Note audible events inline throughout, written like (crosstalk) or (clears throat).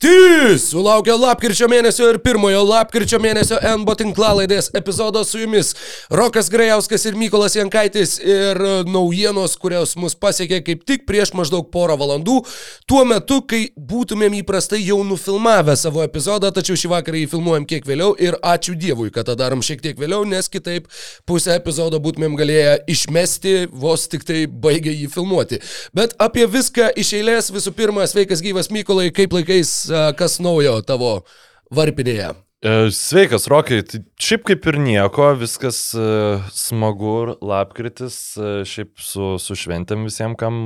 Sulaukia lapkričio mėnesio ir pirmojo lapkričio mėnesio NBO tinklalaidės epizodo su jumis. Rokas Grajauskas ir Mykolas Jankaitis ir naujienos, kurios mus pasiekė kaip tik prieš maždaug porą valandų, tuo metu, kai būtumėm įprastai jau nufilmavę savo epizodą, tačiau šį vakarą jį filmuojam kiek vėliau ir ačiū Dievui, kad tą darom šiek tiek vėliau, nes kitaip pusę epizodo būtumėm galėję išmesti, vos tik tai baigę jį filmuoti. Bet apie viską iš eilės visų pirma, sveikas gyvas Mykolai, kaip laikais, kas naujo tavo varpinėje? E, sveikas, Rokai. Tai šiaip kaip ir nieko, viskas e, smagu, lapkritis, e, šiaip su, su šventėm visiems, kam,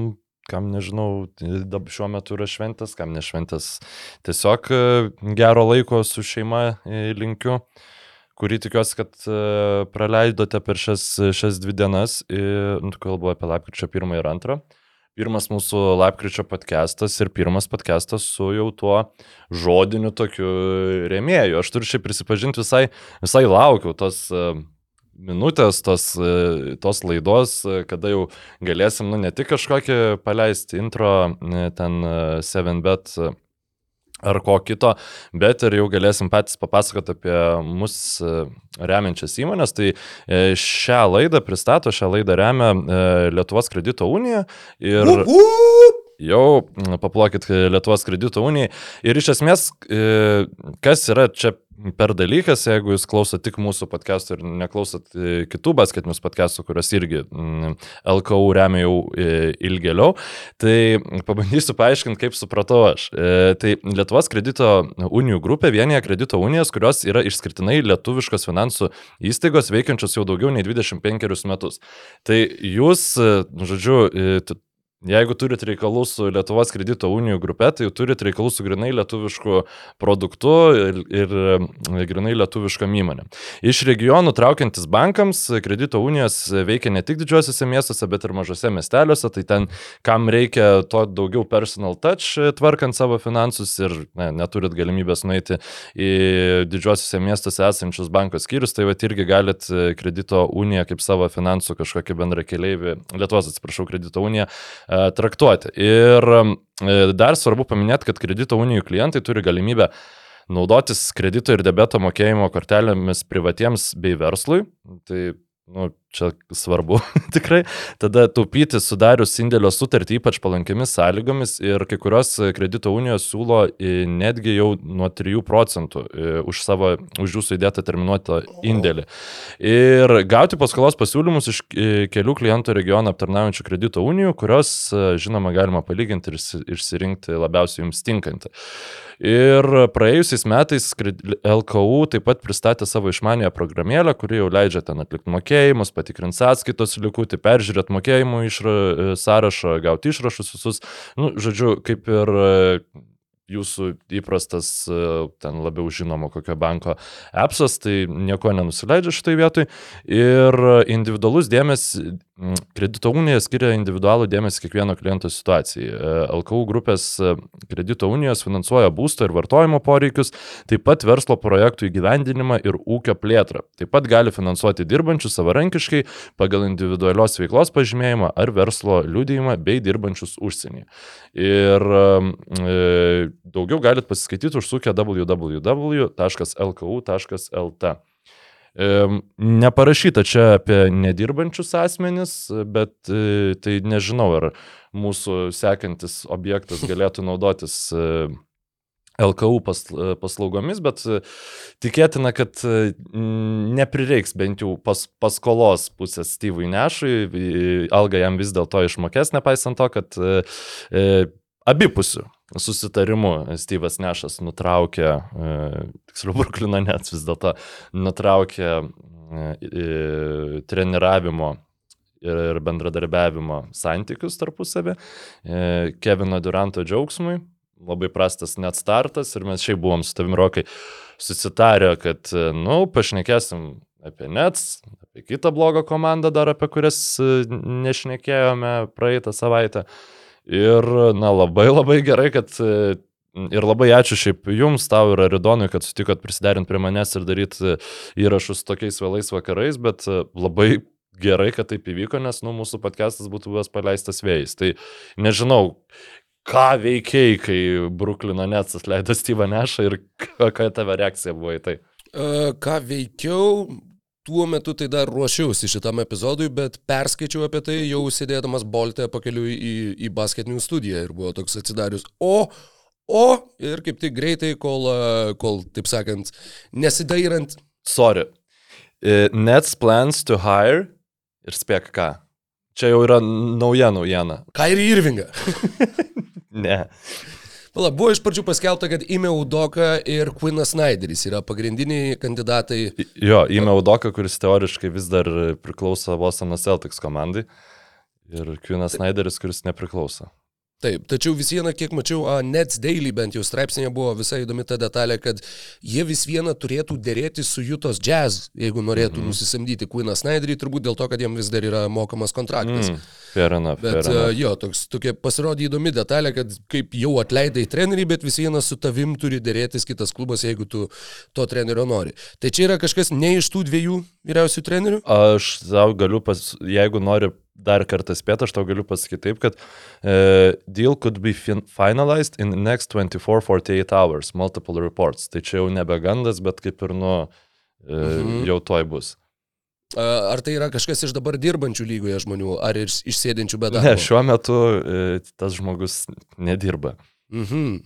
kam nežinau, šiuo metu yra šventas, kam nešventas. Tiesiog gero laiko su šeima linkiu kurį tikiuosi, kad praleidote per šias, šias dvi dienas, nu, kalbu apie lapkričio pirmą ir antrą pirmas mūsų lapkričio podcastas ir pirmas podcastas su jau tuo žodiniu tokiu rėmėju. Aš turiu šiaip prisipažinti, visai, visai laukiau tos e, minutės, tos, e, tos laidos, e, kada jau galėsim, nu, ne tik kažkokį paleisti intro, ten 7bet ar ko kito, bet ir jau galėsim patys papasakoti apie mus e, remiančias įmonės. Tai e, šią laidą pristato, šią laidą remia e, Lietuvos kredito unija ir... Up, up! Jau paplokit Lietuvos kredito unijai. Ir iš esmės, kas yra čia per dalykas, jeigu jūs klausot tik mūsų podcastų ir neklausot e, kitų basketinius podcastų, kurios irgi mm, LKU remia jau e, ilgėliau, tai pabandysiu paaiškinti, kaip supratau aš. E, tai Lietuvos kredito unijų grupė vienyje kredito unijas, kurios yra išskirtinai lietuviškos finansų įstaigos veikiančios jau daugiau nei 25 metus. Tai jūs, žodžiu, Jeigu turit reikalų su Lietuvos kredito unijų grupė, tai turit reikalų su grinai lietuvišku produktu ir, ir grinai lietuviškam įmonėm. Iš regionų traukiantis bankams, kredito unijos veikia ne tik didžiuosiuose miestuose, bet ir mažose miesteliuose, tai ten, kam reikia to daugiau personal touch, tvarkant savo finansus ir ne, neturit galimybės nueiti į didžiuosiuose miestuose esančius banko skyrius, tai va irgi galit kredito uniją kaip savo finansų kažkokį bendrą keliaivį, Lietuvos atsiprašau, kredito uniją E, traktuoti. Ir e, dar svarbu paminėti, kad kredito unijų klientai turi galimybę naudotis kredito ir debeto mokėjimo kortelėmis privatiems bei verslui. Tai nu, čia svarbu (laughs) tikrai, tada taupyti sudarius indėlio sutartį ypač palankiamis sąlygomis ir kai kurios kredito unijos siūlo netgi jau nuo 3 procentų už savo, už jūsų įdėtą terminuotą indėlį. Ir gauti paskolos pasiūlymus iš kelių klientų regioną aptarnaujančių kredito unijų, kurios, žinoma, galima palyginti ir išsirinkti labiausiai jums tinkantį. Ir praėjusiais metais LKU taip pat pristatė savo išmanėją programėlę, kuri jau leidžia ten atlikti mokėjimus, patikrinti sąskaitos likutį, peržiūrėti mokėjimų išra, sąrašą, gauti išrašus visus. Nu, žodžiu, kaip ir jūsų įprastas, e, ten labiau žinomo kokio banko appsas, tai nieko nenusileidžia šitai vietoj. Ir individualus dėmesys, kredito unija skiria individualų dėmesį kiekvieno kliento situacijai. E, LKU grupės e, kredito unijos finansuoja būsto ir vartojimo poreikius, taip pat verslo projektų įgyvendinimą ir ūkio plėtrą. Taip pat gali finansuoti dirbančius savarankiškai pagal individualios veiklos pažymėjimą ar verslo liūdėjimą bei dirbančius užsienyje. Ir e, daugiau galite pasiskaityti užsukę www.lku.lt. Neparašyta čia apie nedirbančius asmenis, bet e, tai nežinau, ar mūsų sekantis objektas galėtų naudotis e, LKU paslaugomis, bet tikėtina, kad neprireiks bent jau pas, paskolos pusės Steve'ui Nešui, alga jam vis dėlto išmokės, nepaisant to, kad e, abipusių susitarimu Steve'as Nešas nutraukė, e, tiksliau, Bruklino net vis dėlto nutraukė e, treniravimo ir bendradarbiavimo santykius tarpusavį. E, Kevino Duranto džiaugsmui labai prastas net startas ir mes šiaip buvom su tavim rokai susitarę, kad, nu, pašnekėsim apie Nets, apie kitą blogą komandą dar, apie kurias e, nešnekėjome praeitą savaitę. Ir, na, labai labai gerai, kad e, Ir labai ačiū šiaip jums, tau ir Aridonui, kad sutikot prisiderinti prie manęs ir daryti įrašus tokiais vėlais vakarais, bet e, labai gerai, kad taip įvyko, nes nu, mūsų podcastas būtų buvęs paleistas vėjais. Tai nežinau, ką veikiai, kai Bruklino Netsas leido Steve'ą Nešą ir kokia tavo reakcija buvo į tai. Uh, ką veikiau, tuo metu tai dar ruošiausi šitam epizodui, bet perskaičiau apie tai jau sėdėdamas Bolte pakeliu į, į basketinių studiją ir buvo toks atsidarius. O, o, ir kaip tik greitai, kol, uh, kol taip sakant, nesidairant. Sorry. Uh, Nets plans to hire ir spėk ką. Čia jau yra nauja naujiena. Kairi Irvinga. (laughs) ne. Pala, buvo iš pradžių paskelbta, kad Ime Udoka ir Quinas Snyderis yra pagrindiniai kandidatai. Jo, Ime Udoka, kuris teoriškai vis dar priklauso Boston Celtics komandai. Ir Quinas Snyderis, kuris nepriklauso. Taip, tačiau vis viena, kiek mačiau, a, Nets Daily bent jau straipsnėje buvo visai įdomi ta detalė, kad jie vis viena turėtų dėrėti su Jutos Jazz, jeigu norėtų mm. nusisamdyti Queeną Snyderį, turbūt dėl to, kad jiem vis dar yra mokamas kontraktas. Mm. Fair enough. Bet fair enough. Uh, jo, toks, tokia pasirodė įdomi detalė, kad kaip jau atleidai trenerį, bet vis viena su tavim turi dėrėtis kitas klubas, jeigu tu to trenerio nori. Tai čia yra kažkas ne iš tų dviejų vyriausių trenerių? Aš tau galiu, pas, jeigu nori dar kartą spėti, aš tau galiu pasakyti taip, kad uh, deal could be fin finalized in next 24-48 hours, multiple reports. Tai čia jau nebe gandas, bet kaip ir nu, uh, mhm. jau toj bus. Ar tai yra kažkas iš dabar dirbančių lygoje žmonių, ar iš, iš sėdinčių be darbo? Ne, šiuo metu uh, tas žmogus nedirba. Mhm.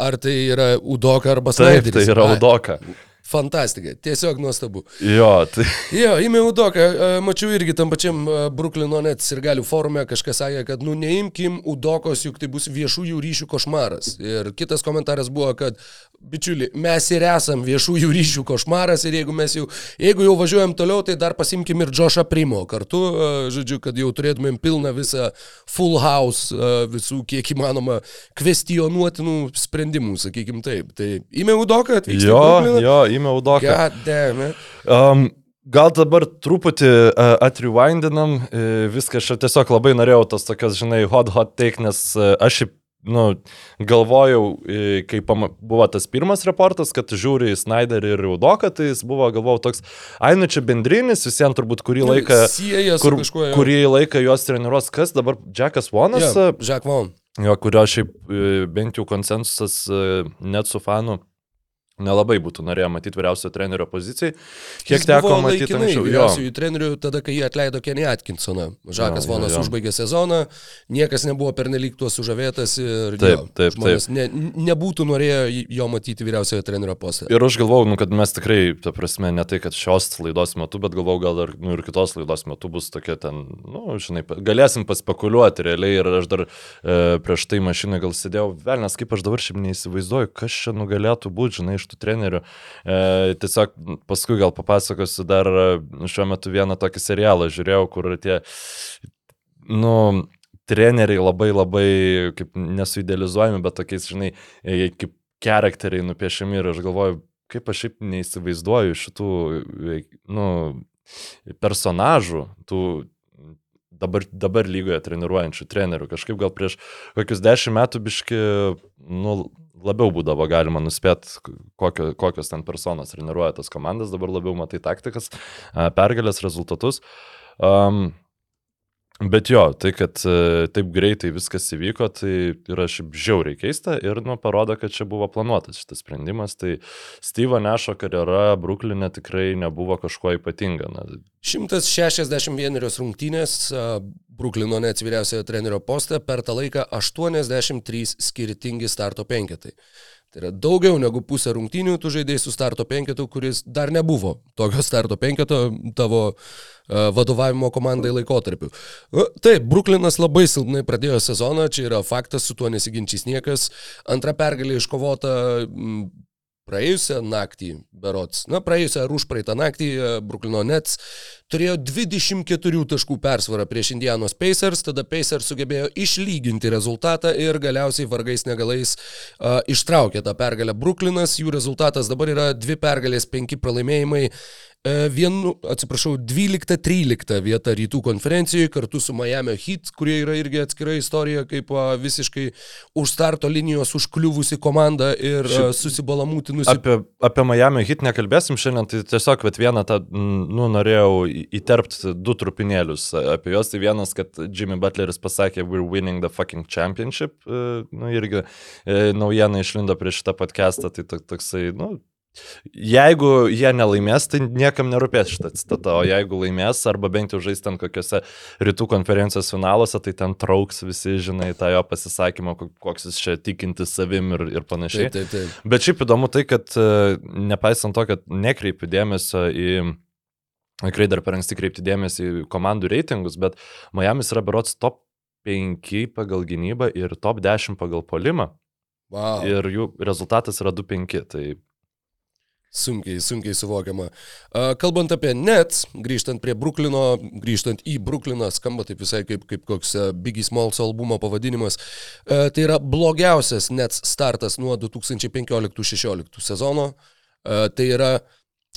Ar tai yra Udoka arba Snyderis? Taip, tai yra Udoka. A, Fantastika, tiesiog nuostabu. Jo, tai. Jo, įmėjau Udoką, mačiau irgi tam pačiam Bruklino net ir galių forume kažkas sakė, kad nu neimkim Udokos, juk tai bus viešųjų ryšių košmaras. Ir kitas komentaras buvo, kad bičiuli, mes ir esam viešųjų ryšių košmaras ir jeigu mes jau, jeigu jau važiuojam toliau, tai dar pasimkim ir Džošą Primo kartu, žodžiu, kad jau turėtumėm pilną visą full house visų kiek įmanoma kvestionuotinų sprendimų, sakykim taip. Tai įmėjau Udoką, atvykti. Jo, jo, įmiau doką. Um, gal dabar truputį uh, atrewindinam, uh, viską aš tiesiog labai norėjau tos tokios, žinai, hot hot take, nes uh, aš nu, galvojau, kai buvo tas pirmas reportas, kad žiūri į Snyderį ir Raudoką, tai jis buvo, galvojau, toks, ai, nu čia bendrinis, visiems turbūt kurį Nu, laiką, kur, kažkuo, kurį laiką juos treniruos, kas dabar, Jackas Vonas, Ja, Jack Vaughn. jo, kurio šiaip e, bent jau konsensusas e, net su fanu nelabai būtų norėję matyti vyriausio trenerio pozicijai. Kiek Jis teko matyti anksčiau. Jo, vyriausiųjų trenerių tada, kai jie atleido Kenny Atkinsoną. Žakas Jo, jo, Vonas jo. užbaigė sezoną, niekas nebuvo pernelyg tuo sužavėtas ir Taip, jo, taip, žmonės Ne, nebūtų norėję jo matyti vyriausiojo trenerio postą. Ir aš galvau, nu, kad mes tikrai, ta prasme, ne tai, kad šios laidos metu, bet galvau, gal ir, nu, ir kitos laidos metu bus tokia ten, nu, žinai, galėsim paspekuliuoti realiai ir aš dar e, prieš tai mašinai gal sėdėjau, velnas, kaip aš dabar šiaip neįsivaizduoju, kas čia nugalėtų būti, žinai, iš tų trenerių. E, tiesiog paskui gal papasakosiu dar e, šiuo metu vieną tokį serialą žiūrėjau, kur tie, nu, treneriai labai labai kaip nesuidealizuojami, bet tokiais, žinai, e, kaip charakteriai nupiešiami ir aš galvoju, kaip aš šiaip neįsivaizduoju šitų, e, nu, personažų, tų dabar, dabar lygoje treniruojančių trenerių. Kažkaip gal prieš kokius dešimt metų biški, nu, labiau būdavo galima nuspėti, kokio, kokios ten personos treniruoja tas komandas, dabar labiau matai taktikas, pergalės rezultatus. Um, Bet jo, tai kad e, taip greitai viskas įvyko, tai yra šiaip žiauriai keista ir nu, parodo, kad čia buvo planuotas šitas sprendimas. Tai Steve'o Nešo karjera Bruklinė tikrai nebuvo kažkuo ypatinga. Na, 161 rungtynės a, Bruklino Nets vyriausiojo trenerio postą per tą laiką 83 skirtingi starto penketai. Tai yra daugiau negu pusę rungtynių tu žaidėjai su starto penketu, kuris dar nebuvo tokio starto penketo tavo uh, vadovavimo komandai laikotarpiu. Uh, taip, Bruklinas labai silpnai pradėjo sezoną, čia yra faktas, su tuo nesiginčys niekas. Antra pergalė iškovota praėjusią naktį, berots, na, praėjusią ar užpraeitą naktį e, Bruklino Nets turėjo 24 taškų persvarą prieš Indianos Pacers, tada Pacers sugebėjo išlyginti rezultatą ir galiausiai vargais negalais uh, ištraukė tą pergalę. Bruklinas, jų rezultatas dabar yra dvi pergalės, penki pralaimėjimai vienu, atsiprašau, 12-13 vieta rytų konferencijoje kartu su Miami Heat, kurie yra irgi atskira istorija, kaip visiškai už starto linijos užkliuvusi komanda ir susibalamūtinusi. Apie, apie Miami hit nekalbėsim šiandien, tai tiesiog vat, vieną tą, nu, norėjau įterpti du trupinėlius apie juos. Tai vienas, kad Jimmy Butleris pasakė, we're winning the fucking championship. Nu, irgi naujiena išlindo prieš šitą podcastą, tai to- toksai, nu, Jeigu jie nelaimės, tai niekam nerūpės šitą citatą, o jeigu laimės, arba bent jau žais ten kokiuose rytų konferencijos finaluose, tai ten trauks visi, žinai, tą jo pasisakymą, kok- koks jis čia tikintis savim ir, ir panašiai. Taip, taip, taip. Bet šiaip įdomu tai, kad e, nepaisant to, kad nekreipiu dėmesio į... Tikrai dar per anksti kreipti dėmesį į komandų reitingus, bet Miami's yra berots top 5 pagal gynybą ir top 10 pagal polimą. Wow. Ir jų rezultatas yra 2-5. Tai Sunkiai, sunkiai suvokiama. Kalbant apie Nets, grįžtant prie Bruklino, grįžtant į Brukliną, skamba taip visai kaip, kaip koks a, Biggie Smalls albumo pavadinimas. A, Tai yra blogiausias Nets startas nuo 2015-16 sezono. A, Tai yra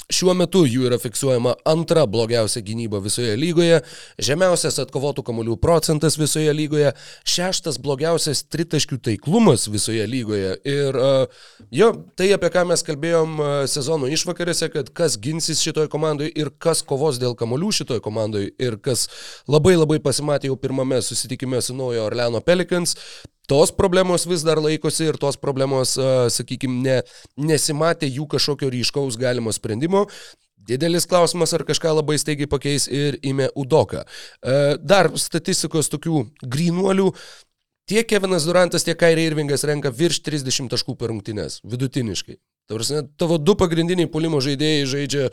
Šiuo metu jų yra fiksuojama antra blogiausia gynyba visoje lygoje, žemiausias atkovotų kamolių procentas visoje lygoje, šeštas blogiausias tritaškių taiklumas visoje lygoje. Ir uh, jo, tai apie ką mes kalbėjom uh, sezono išvakarėse, kad kas ginsis šitoj komandai ir kas kovos dėl kamolių šitoj komandai ir kas labai labai pasimatė jau pirmame susitikime su Naujo Orleano Pelicans, Tos problemos vis dar laikosi ir tos problemos, sakykime, ne, nesimatė jų kažkokio ryškaus galimo sprendimo. Didelis klausimas, ar kažką labai staigiai pakeis ir įmė Udoka. Dar statistikos tokių grinuolių. Tiek Kevinas Durantas, tiek Kairė Irvingas renka virš 30 taškų per rungtynės, vidutiniškai. Tavarsime, tavo du pagrindiniai pulimo žaidėjai žaidžia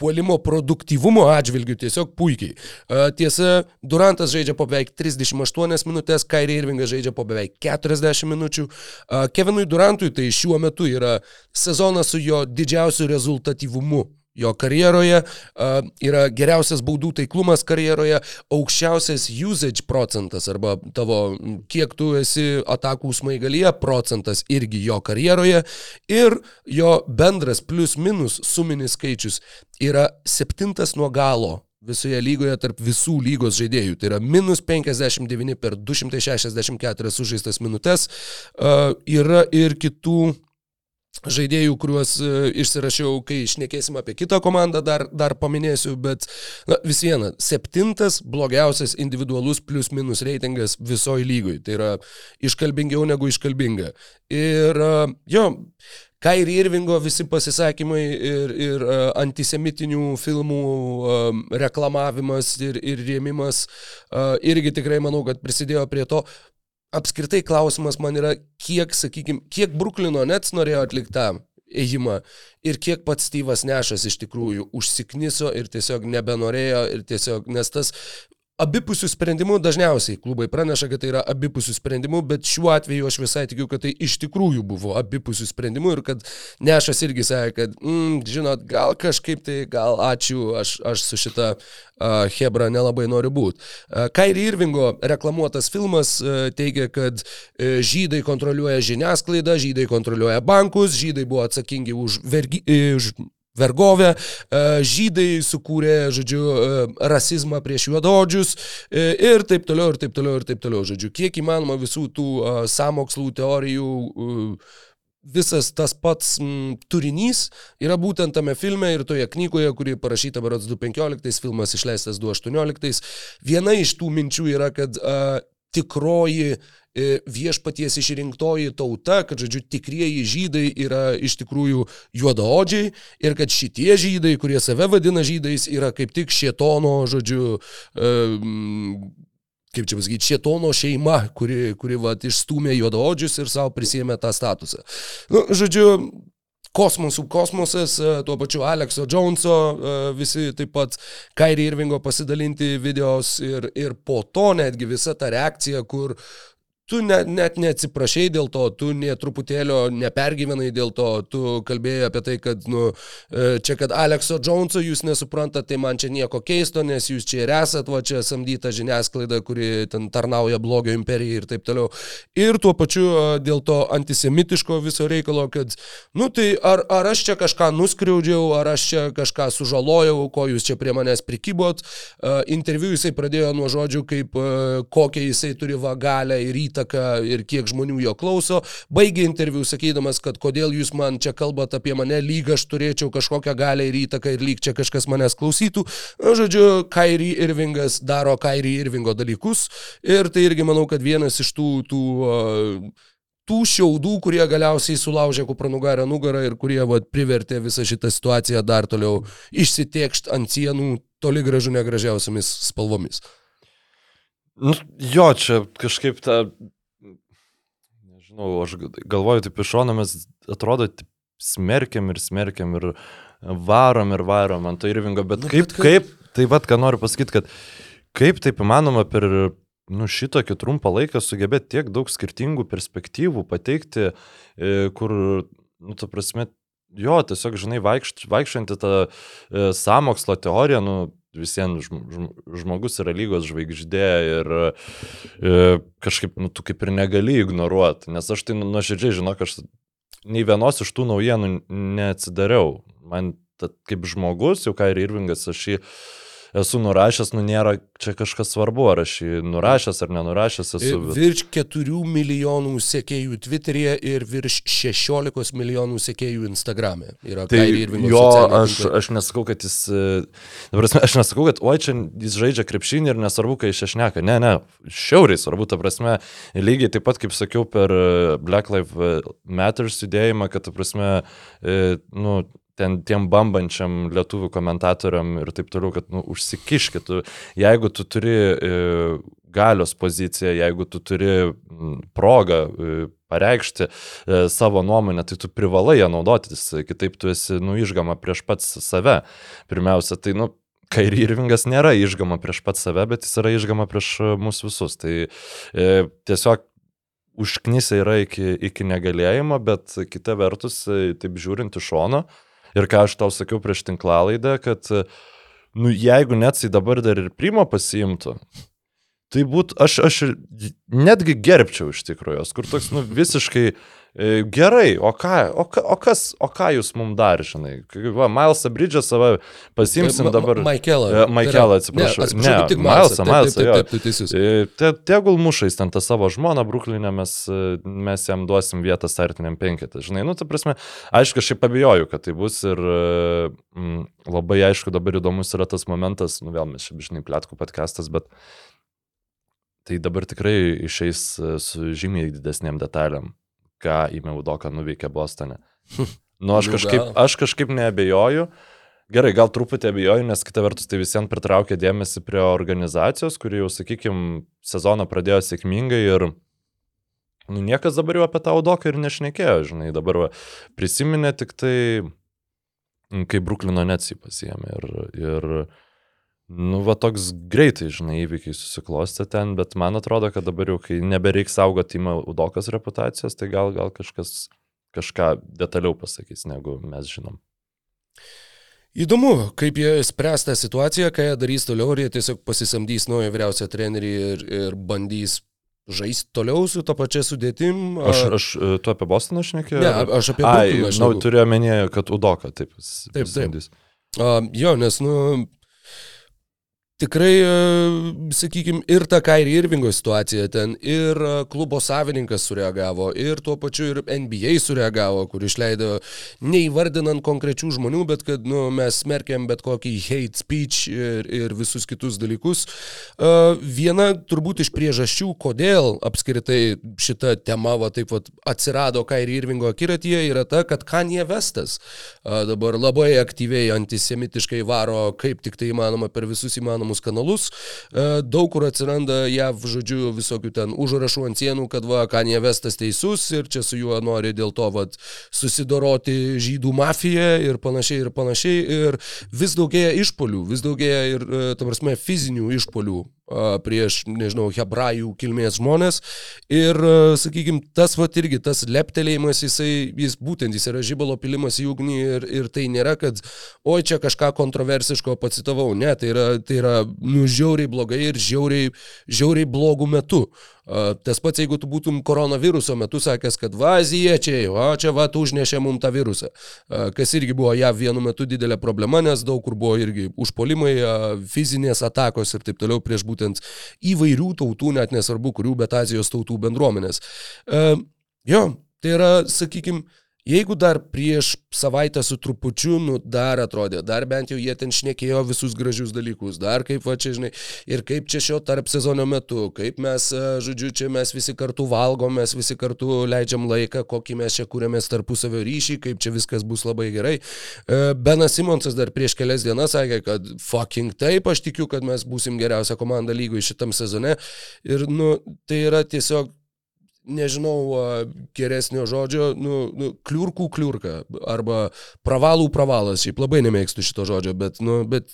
puolimo produktyvumo atžvilgių tiesiog puikiai. Tiesa, Durantas žaidžia po beveik 38 minutės, Kairė Irvingas žaidžia po beveik 40 minučių. Kevinui Durantui tai šiuo metu yra sezonas su jo didžiausiu rezultatyvumu. Jo karjeroje yra geriausias baudų taiklumas karjeroje, aukščiausias usage procentas arba tavo, kiek tu esi atakų smaigalyje procentas irgi jo karjeroje ir jo bendras plus minus suminis skaičius yra septintas nuo galo visoje lygoje tarp visų lygos žaidėjų. Tai yra minus 59 per 264 sužaistas minutės. Uh, yra ir kitų žaidėjų, kuriuos e, išsirašiau, kai išnekėsim apie kitą komandą, dar, dar paminėsiu, bet na, vis viena, septintas blogiausias individualus plus minus reitingas visoji lygoj. Tai yra iškalbingiau negu iškalbinga. Ir e, jo, Kairi Irvingo visi pasisakymai ir, ir uh, antisemitinių filmų um, reklamavimas ir, ir rėmimas uh, irgi tikrai manau, kad prisidėjo prie to. Apskritai klausimas man yra, kiek, sakykime, kiek Bruklino Nets norėjo atlikti tą ėjimą ir kiek pats Styvas Nešas iš tikrųjų užsikniso ir tiesiog nebenorėjo ir tiesiog, nes tas abipusių sprendimų dažniausiai klubai praneša, kad tai yra abipusių sprendimų, bet šiuo atveju aš visai tikiu, kad tai iš tikrųjų buvo abipusių sprendimų ir kad Nešas irgi sakė, kad, mm, žinot, gal kažkaip tai, gal ačiū, aš, aš su šita uh, Hebra nelabai noriu būti. Uh, Kairi Irvingo reklamuotas filmas uh, teigia, kad uh, žydai kontroliuoja žiniasklaidą, žydai kontroliuoja bankus, žydai buvo atsakingi už, vergi, uh, už vergovę, e, žydai sukūrė, žodžiu, e, rasizmą prieš juododžius e, ir taip toliau, ir taip toliau, ir taip toliau, žodžiu, kiek įmanoma visų tų samokslų teorijų visas tas pats m, turinys yra būtent tame filme ir toje knygoje, kuri parašyta berods 2015, filmas išleistas 2018. Viena iš tų minčių yra, kad a, tikroji e, viešpaties išrinktoji tauta, kad, žodžiu, tikrieji žydai yra iš tikrųjų juodaodžiai ir kad šitie žydai, kurie save vadina žydais, yra kaip tik šietono, žodžiu, e, kaip čia pasakyti, šietono šeima, kuri, kuri vat, išstumė juodaodžius ir savo prisėmė tą statusą. Nu, žodžiu, kosmosų kosmosas, e, tuo pačiu Alekso Joneso, e, visi taip pat Kairi Irvingo pasidalinti videos ir, ir po to netgi visa ta reakcija, kur tu net, net neatsiprašai dėl to, tu nie truputėlio nepergyvenai dėl to, tu kalbėjai apie tai, kad, nu, e, čia, kad Alekso Joneso jūs nesuprantate, tai man čia nieko keisto, nes jūs čia ir esat, va čia samdyta žiniasklaida, kuri ten tarnauja blogio imperijai ir taip toliau. Ir tuo pačiu e, dėl to antisemitiško viso reikalo, kad, nu, tai ar, ar aš čia kažką nuskriaudžiau, ar aš čia kažką sužalojau, ko jūs čia prie manęs prikybot. E, interviu jisai pradėjo nuo žodžių, kaip kokią jisai turi vagalę ir įtaką įtaką ir kiek žmonių jo klauso. Baigė interviu sakydamas, kad kodėl jūs man čia kalbate apie mane, lyg aš turėčiau kažkokią galę ir įtaką ir lyg čia kažkas manęs klausytų. Žodžiu, Kairi Irvingas daro Kairi Irvingo dalykus ir tai irgi manau, kad vienas iš tų, tų uh, tų šiaudų, kurie galiausiai sulaužė kupranugarę nugarą ir kurie vat, privertė visą šitą situaciją dar toliau išsitiekšt ant sienų toli gražu negražiausiamis spalvomis. Nu, jo, čia kažkaip ta, nežinau, aš galvoju, taip iš šono mes atrodo taip, smerkiam ir smerkiam ir varom ir varom ant to irvingo, bet Nu, kaip, bet kaip- kaip, tai vad, ką noriu pasakyti, kad kaip taip įmanoma per nu, šitokį trumpą laiką sugebėti tiek daug skirtingų perspektyvų pateikti, e, kur, nu, ta prasme, jo, tiesiog, žinai, vaikščianti tą e, samokslo teoriją, nu, visiems žm, žm, žmogus yra lygos žvaigždė ir e, kažkaip, nu, tu kaip ir negali ignoruoti, nes aš tai nu- nuoširdžiai žinau, aš nei vienos iš tų naujienų neatsidariau. Man ta, kaip žmogus, jau ką ir Irvingas, aš jį esu nurašęs, nu nėra čia kažkas svarbu, ar aš jį nurašęs ar nenurašęs esu. bet- Virš 4 milijonų sekėjų Twitter'e ir virš 16 milijonų sekėjų Instagram'e. Yra Tai jo, aš, aš nesakau, kad jis, e, prasme, aš nesakau, kad oi čia jis žaidžia krepšinį ir nesvarbu, kai iš šneka. Ne, ne, šiauriai svarbu, ta prasme, lygiai taip pat, kaip sakiau, per e, Black Lives Matters judėjimą, kad, ta prasme, e, nu, ten tiem bambančiam lietuvių komentatoriam ir taip toliau, kad, nu, užsikiškit, jeigu tu turi e, galios poziciją, jeigu tu turi progą e, pareikšti e, savo nuomonę, tai tu privalai ją naudotis, kitaip tu esi, nu, išgama prieš pats save. Pirmiausia, tai, nu, Kairi Irvingas nėra išgama prieš pat save, bet jis yra išgama prieš e, mus visus. Tai e, tiesiog užknisė yra iki, iki negalėjimo, bet kita vertus, e, taip žiūrint iš šono, ir ką aš tau sakiau prieš tinklalaidą, kad, nu, jeigu net jisai dabar dar ir primo pasiimtų, tai būtų, aš, aš netgi gerbčiau iš tikrųjų, jos, kur toks, nu, visiškai gerai, o ką, o, o kas, o ką jūs mums dar, žinai, va, Milesą Bridžą save pasimsim Ma- dabar. Maikelą. E, Maikelą, atsiprašau. Ne, atsiprašau, Ne, tik Milesą, Milesą. Taip, taip, taip, taip, teisus. E, Te, tegul mušais ten tą savo žmoną Bruklinę, mes, e, mes jam duosim vietą startiniam penketą. Žinai, nu, ta prasme, aišku, aš šiaip abejoju, kad tai bus ir e, mm, labai aišku, dabar įdomus yra tas momentas, nu vėl mes šiaip, žinai, plėtkų podcastas, bet tai dabar tikrai išeis e, su žymiai didesniem detalėm, ką įmė Udoka nuveikė Bostone. (laughs) Nu, aš Nu, kažkaip, aš kažkaip neabejoju. Gerai, gal truputį abejoju, nes kita vertus tai visiems pritraukia dėmesį prie organizacijos, kuri jau, sakykime, sezoną pradėjo sėkmingai ir nu, niekas dabar jau apie tą audoką ir nešnekėjo, žinai, dabar va, prisiminė tik tai, kai Bruklino Nets jį pasiemė ir, ir nu, va toks greitai, žinai, įvykiai susiklostė ten, bet man atrodo, kad dabar jau, kai nebereiks saugoti įmą audokas reputacijos, tai gal, gal kažkas kažką detaliau pasakys, negu mes žinom. Įdomu, kaip jie spręs tą situaciją, ką jie darys toliau, ar jie tiesiog pasisamdys naują vyriausią trenerį ir, ir bandys žaisti toliau su to pačia sudėtim. Aš, ar- aš e, tu apie Bostoną šnekėjau? Ne, aš apie Ai, Brukliną nu, šneku. turiu omenyje, kad Udoka taip. Taip, taip. A, jo, nes, nu, tikrai, sakykime, ir ta Kairi Irvingo situacija ten, ir a, klubo savininkas sureagavo, ir tuo pačiu ir NBA sureagavo, kur išleido neįvardinant konkrečių žmonių, bet kad, nu, mes smerkiam bet kokį hate speech ir, ir visus kitus dalykus. A, Viena turbūt iš priežasčių, kodėl apskritai šita tema va, taip va, atsirado Kairi Irvingo akiratyje, yra ta, kad Kanye Vestas dabar labai aktyviai antisemitiškai varo, kaip tik tai įmanoma per visus įmanomus kanalus. A, Daug kur atsiranda JAV, žodžiu, visokių ten užrašų ant sienų, kad va, Kanye Vestas teisus ir čia su juo nori dėl to va, susidoroti žydų mafija ir panašiai ir panašiai. Ir vis daugėja išpolių, vis daugėja ir, e, ta prasme, fizinių išpolių prieš, nežinau, hebrajų kilmės žmonės. Ir, sakykime, tas va irgi, tas leptelėjimas, jisai, jis būtent, jis yra žibalo pilimas į ugnį ir, ir tai nėra, kad, oi, čia kažką kontroversiško pacitavau. Ne, tai yra, tai yra nu, žiauriai blogai ir žiauriai, žiauriai blogų metų. Tas pats, jeigu tu būtum koronaviruso metu sakęs, kad va, azijiečiai, o čia va, tu užnešė mums tą virusą. Kas irgi buvo jav vienu metu didelė problema, nes daug kur buvo irgi užpolimai, fizinės atakos ir taip toliau prieš būtent įvairių tautų, net nesvarbu kurių, bet Azijos tautų bendruomenės. Jo, tai yra, sakykime, Jeigu dar prieš savaitę su trupučiu, nu dar atrodė, dar bent jau jie ten šnekėjo visus gražius dalykus, dar kaip va čia, žinai, ir kaip čia šio tarp sezono metu, kaip mes, e, žodžiu, čia mes visi kartu valgom, mes visi kartu leidžiam laiką, kokį mes čia kūrėmės tarpusavio ryšį, kaip čia viskas bus labai gerai. E, Benas Simonsas dar prieš kelias dienas sakė, kad fucking taip, aš tikiu, kad mes būsim geriausia komanda lygoje šitam sezone. Ir, nu, tai yra tiesiog nežinau geresnio žodžio, nu, nu, kliurkų kliurka arba pravalų pravalas. Šiaip labai nemėgstu šito žodžio, bet, nu, bet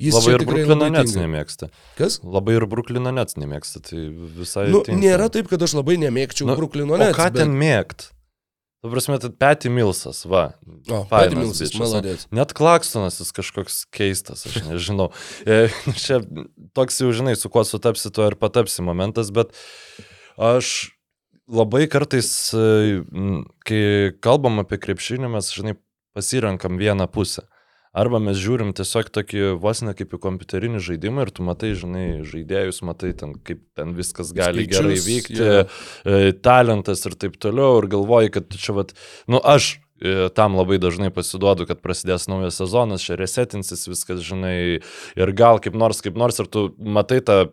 jis Labai ir Bruklino Nets nemėgsta. Kas? Labai ir Bruklino Nets nemėgsta, tai visai... Nu, tinka. nėra taip, kad aš labai nemėgčiau Nu, Bruklino O Nets. ką bet... ten mėgt? Tu prasme, tai Petty Millsas, va. O, Millsas, bičas, maladės. Net Klakstonas jis kažkoks keistas, aš nežinau. (laughs) E, Čia toks jau žinai, su kuo sutapsi, tuo ir patapsi momentas, bet aš labai kartais, e, kai kalbam apie krepšinį, mes, žinai, pasirenkam vieną pusę. Arba mes žiūrim tiesiog tokį vos ne kaip į kompiuterinį žaidimą ir tu matai, žinai, žaidėjus, matai ten, kaip ten viskas gali Skaičius, gerai vykti, e, talentas ir taip toliau ir galvoji, kad čia, vat, nu aš e, tam labai dažnai pasiduodu, kad prasidės naujas sezonas, čia resetinsis viskas, žinai, ir gal kaip nors, kaip nors, ir tu matai tą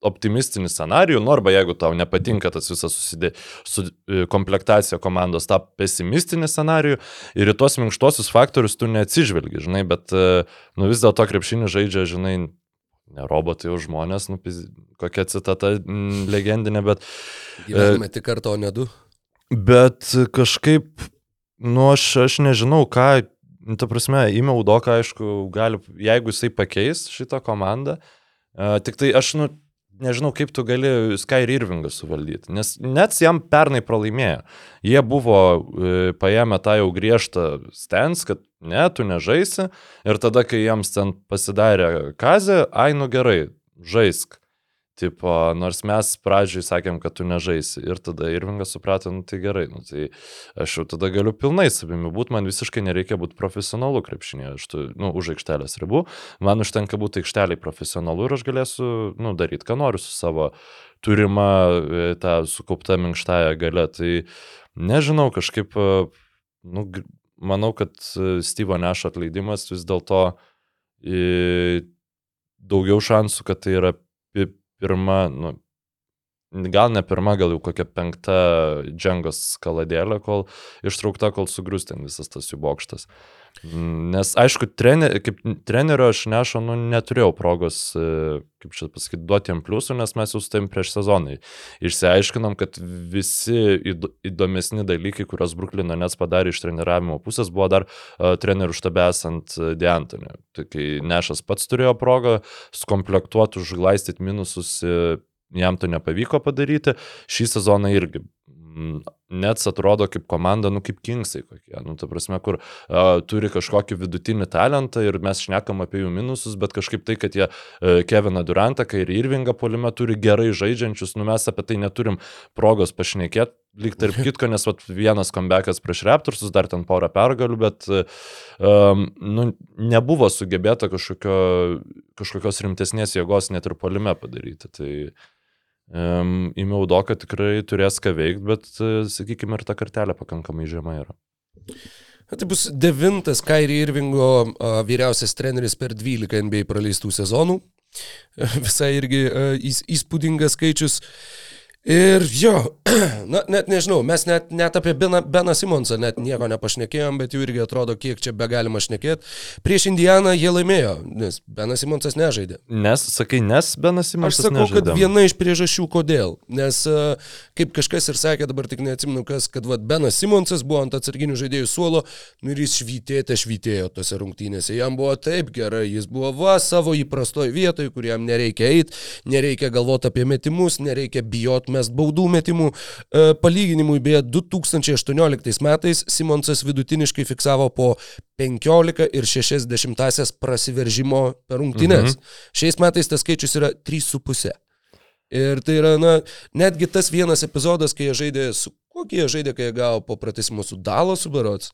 optimistinį scenarijų, nu arba jeigu tau nepatinka tas visas susidė, su, e, komplektacija komandos, tą pesimistinį scenarijų ir į tuos minkštuosius faktorius tu neatsižvelgi, žinai, bet e, nu vis dėlto krepšinį žaidžia, žinai, ne robotai, o žmonės, nu, kokia citata mm, legendinė, bet Gyvename tik kartą, o ne du. Bet kažkaip, nu aš, aš nežinau, ką, nu, ta prasme, įmiau doką, aišku, gali, jeigu jisai pakeis šitą komandą, uh, tik tai aš, nu, nežinau, kaip tu gali Sky Irvingą suvaldyti, nes net jam pernai pralaimėjo. Jie buvo e, paėmę tą jau griežtą stens, kad ne, tu nežaisi, ir tada, kai jiems ten pasidarė kazė, ai, nu gerai, žaisk. Tipo, nors mes pradžioj sakėm, kad tu nežaisi. Ir tada Irvingas suprato, nu tai gerai, nu tai aš jau tada galiu pilnai savimi būti, man visiškai nereikia būti profesionalu krepšinėje, aš tu, nu, už aikštelės ribų, man užtenka būti aikšteliai profesionalu ir aš galėsiu, nu, daryti, ką noriu su savo turima e, tą sukaupta minkštąją gale. Tai nežinau, kažkaip, e, nu, manau, kad e, Steve'o Nešo atleidimas vis dėlto daugiau šansų, kad tai yra pirma, nu, gal ne pirma, gal jau kokia penkta džengos kaladėlė, kol ištraukta, kol sugrius ten visas tas jų bokštas. Nes, aišku, trener, kaip trenerio aš nešo, nu, neturėjau progos, e, kaip čia pasakyti, duoti jam pliusų, nes mes jau su tavim prieš sezoną išsiaiškinom, kad visi įdo- įdomesni dalykai, kuriuos Bruklino Nets padarė iš treniravimo pusės, buvo dar uh, trenerių štabe esant Diantonė. Tai kai Nešas pats turėjo progą skomplektuoti, užglaistyti minusus, e, jam to nepavyko padaryti. Šį sezoną irgi. mm, Nets atrodo kaip komanda, nu kaip Kingsai kokie. Nu, ta prasme, kur uh, turi kažkokį vidutinį talentą ir mes šnekam apie jų minusus, bet kažkaip tai, kad jie uh, Keviną Durantą, kai ir Irvingą polime turi gerai žaidžiančius, nu mes apie tai neturim progos pašnekėti. Lyg tarp (laughs) kitko, nes vat, vienas comebackas prieš Raptorsus, dar ten porą pergalių, bet um, nu, nebuvo sugebėta kažkokio, kažkokios rimtesnės jėgos net ir polime padaryti. Tai um, įmiau doką tikrai turės ką veikti, bet, uh, sakykime, ir ta kartelė pakankamai žema yra. Tai bus devintas Kairi Irvingo vyriausias treneris per 12 NBA praleistų sezonų. (laughs) Visai irgi įs- įspūdingas skaičius. Ir jo, (clears throat) na, net nežinau, mes net, net apie Beną, Beną Simonsą net nieko nepašnekėjom, bet jau irgi atrodo, kiek čia be galima šnekėti. Prieš Indianą jie laimėjo, nes Benas Simonsas nežaidė. Nes, sakai, nes Benas Aš Simonsas sakau, kad nežaidė. viena iš priežasčių, kodėl. Nes, e, kaip kažkas ir sakė, dabar tik neatsimenu, kas, kad vat, Benas Simonsas buvo ant atsarginių žaidėjų suolo nu, ir jis švytėte švytėjo tose rungtynėse. Jam buvo taip gerai, jis buvo va savo įprastoj vietoj, kur jam nereikia eiti, nereikia galvoti apie metimus, nereikia bijoti mes baudų metimų. E, Palyginimui, beje, 2018 metais Simonsas vidutiniškai fiksavo po 15 ir 60 prasiveržimo per rungtynės. Mhm. Šiais metais tas skaičius yra 3,5. Ir tai yra, na, netgi tas vienas epizodas, kai jie žaidė su... Kokį jie žaidė, kai jie gavo po pratesimo su Dalosu berots,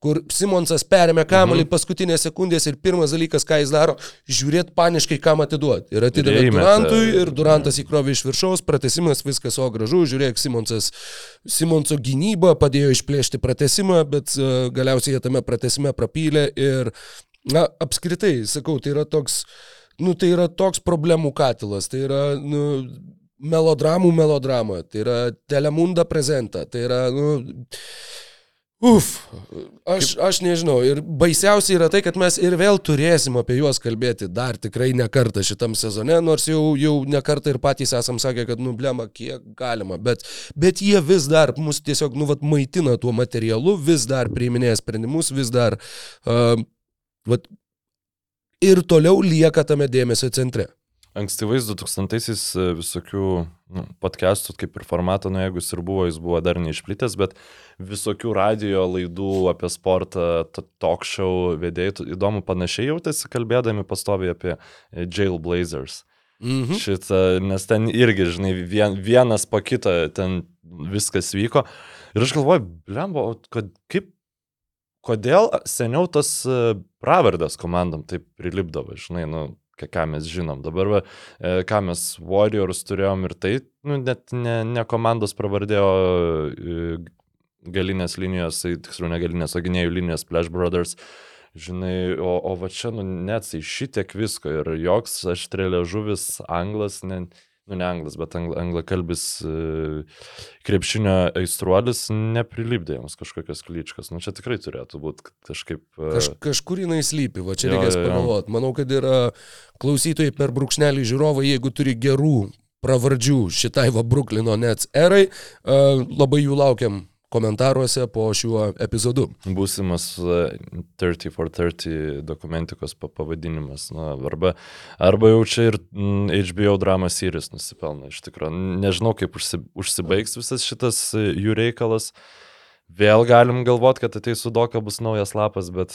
kur Simonsas perėmė kamuolį mhm. paskutinės sekundės ir pirmas dalykas, ką jis daro, žiūrėt paniškai, kam atiduoti. Ir atidavė. Durantui ir Durantas įkrovė iš viršaus, pratesimas, viskas o gražu, žiūrėk, Simonsas, Simonso gynyba padėjo išplėšti pratesimą, bet uh, galiausiai jie tame pratesime prapylė ir, na, apskritai, sakau, tai yra toks, nu, tai yra toks problemų katilas, tai yra, nu, melodramų melodrama, tai yra telemunda prezenta, tai yra, nu, Uf, aš, aš nežinau. Ir baisiausia yra tai, kad mes ir vėl turėsim apie juos kalbėti dar tikrai ne kartą šitam sezone, nors jau, jau ne kartą ir patys esam sakę, kad nublema kiek galima. Bet, bet jie vis dar mus tiesiog nuvat maitina tuo materialu, vis dar priiminėja sprendimus, vis dar uh, vat, ir toliau lieka tame dėmesio centre. Ankstyvais 2000-aisiais e, visokių nu, podcastų, kaip ir formato, nu jeigu jis ir buvo, jis buvo dar neišplitęs, bet visokių radio laidų apie sportą, talk show vedėjai, įdomu, panašiai jautėsi kalbėdami pastoviai apie e, Jailblazers. Mhm. Šitą, nes ten irgi, žinai, vien, vienas po kito ten viskas vyko. Ir aš galvoju, blembo, kad kaip, kodėl seniau tas e, pravardas komandom taip prilipdavo, žinai, nu, ką mes žinom. Dabar, va, e, ką mes Warriors turėjom ir tai, nu, net ne, ne komandos pravardėjo e, galinės linijos, tai tiksliau ne galinės, o gynėjų linijos Splash Brothers. Žinai, o, o va čia, nu, net tai šitiek visko ir joks aštrėlė žuvis, anglas, ne, nu, ne anglas, bet angla, anglakalbis e, krepšinio aistruolis neprilipdė jiems kažkokios klyčkas. Nu, čia tikrai turėtų būti kažkaip... e, Kaž, kažkur jinai slypi, va čia Jo, reikės pagalvoti. Manau, kad yra klausytojai per brūkšnelį žiūrovai, jeigu turi gerų pravardžių šitai va Bruklino Nets erai, uh, labai jų laukiam komentaruose po šiuo epizodu. Būsimas e, 30 for 30 dokumentikos pa- pavadinimas. Na, arba, arba jau čia ir HBO drama series nusipelno iš tikrųjų. Nežinau, kaip užsi, užsibaigs visas šitas e, jų reikalas. Vėl galim galvoti, kad ateis su doka bus naujas lapas, bet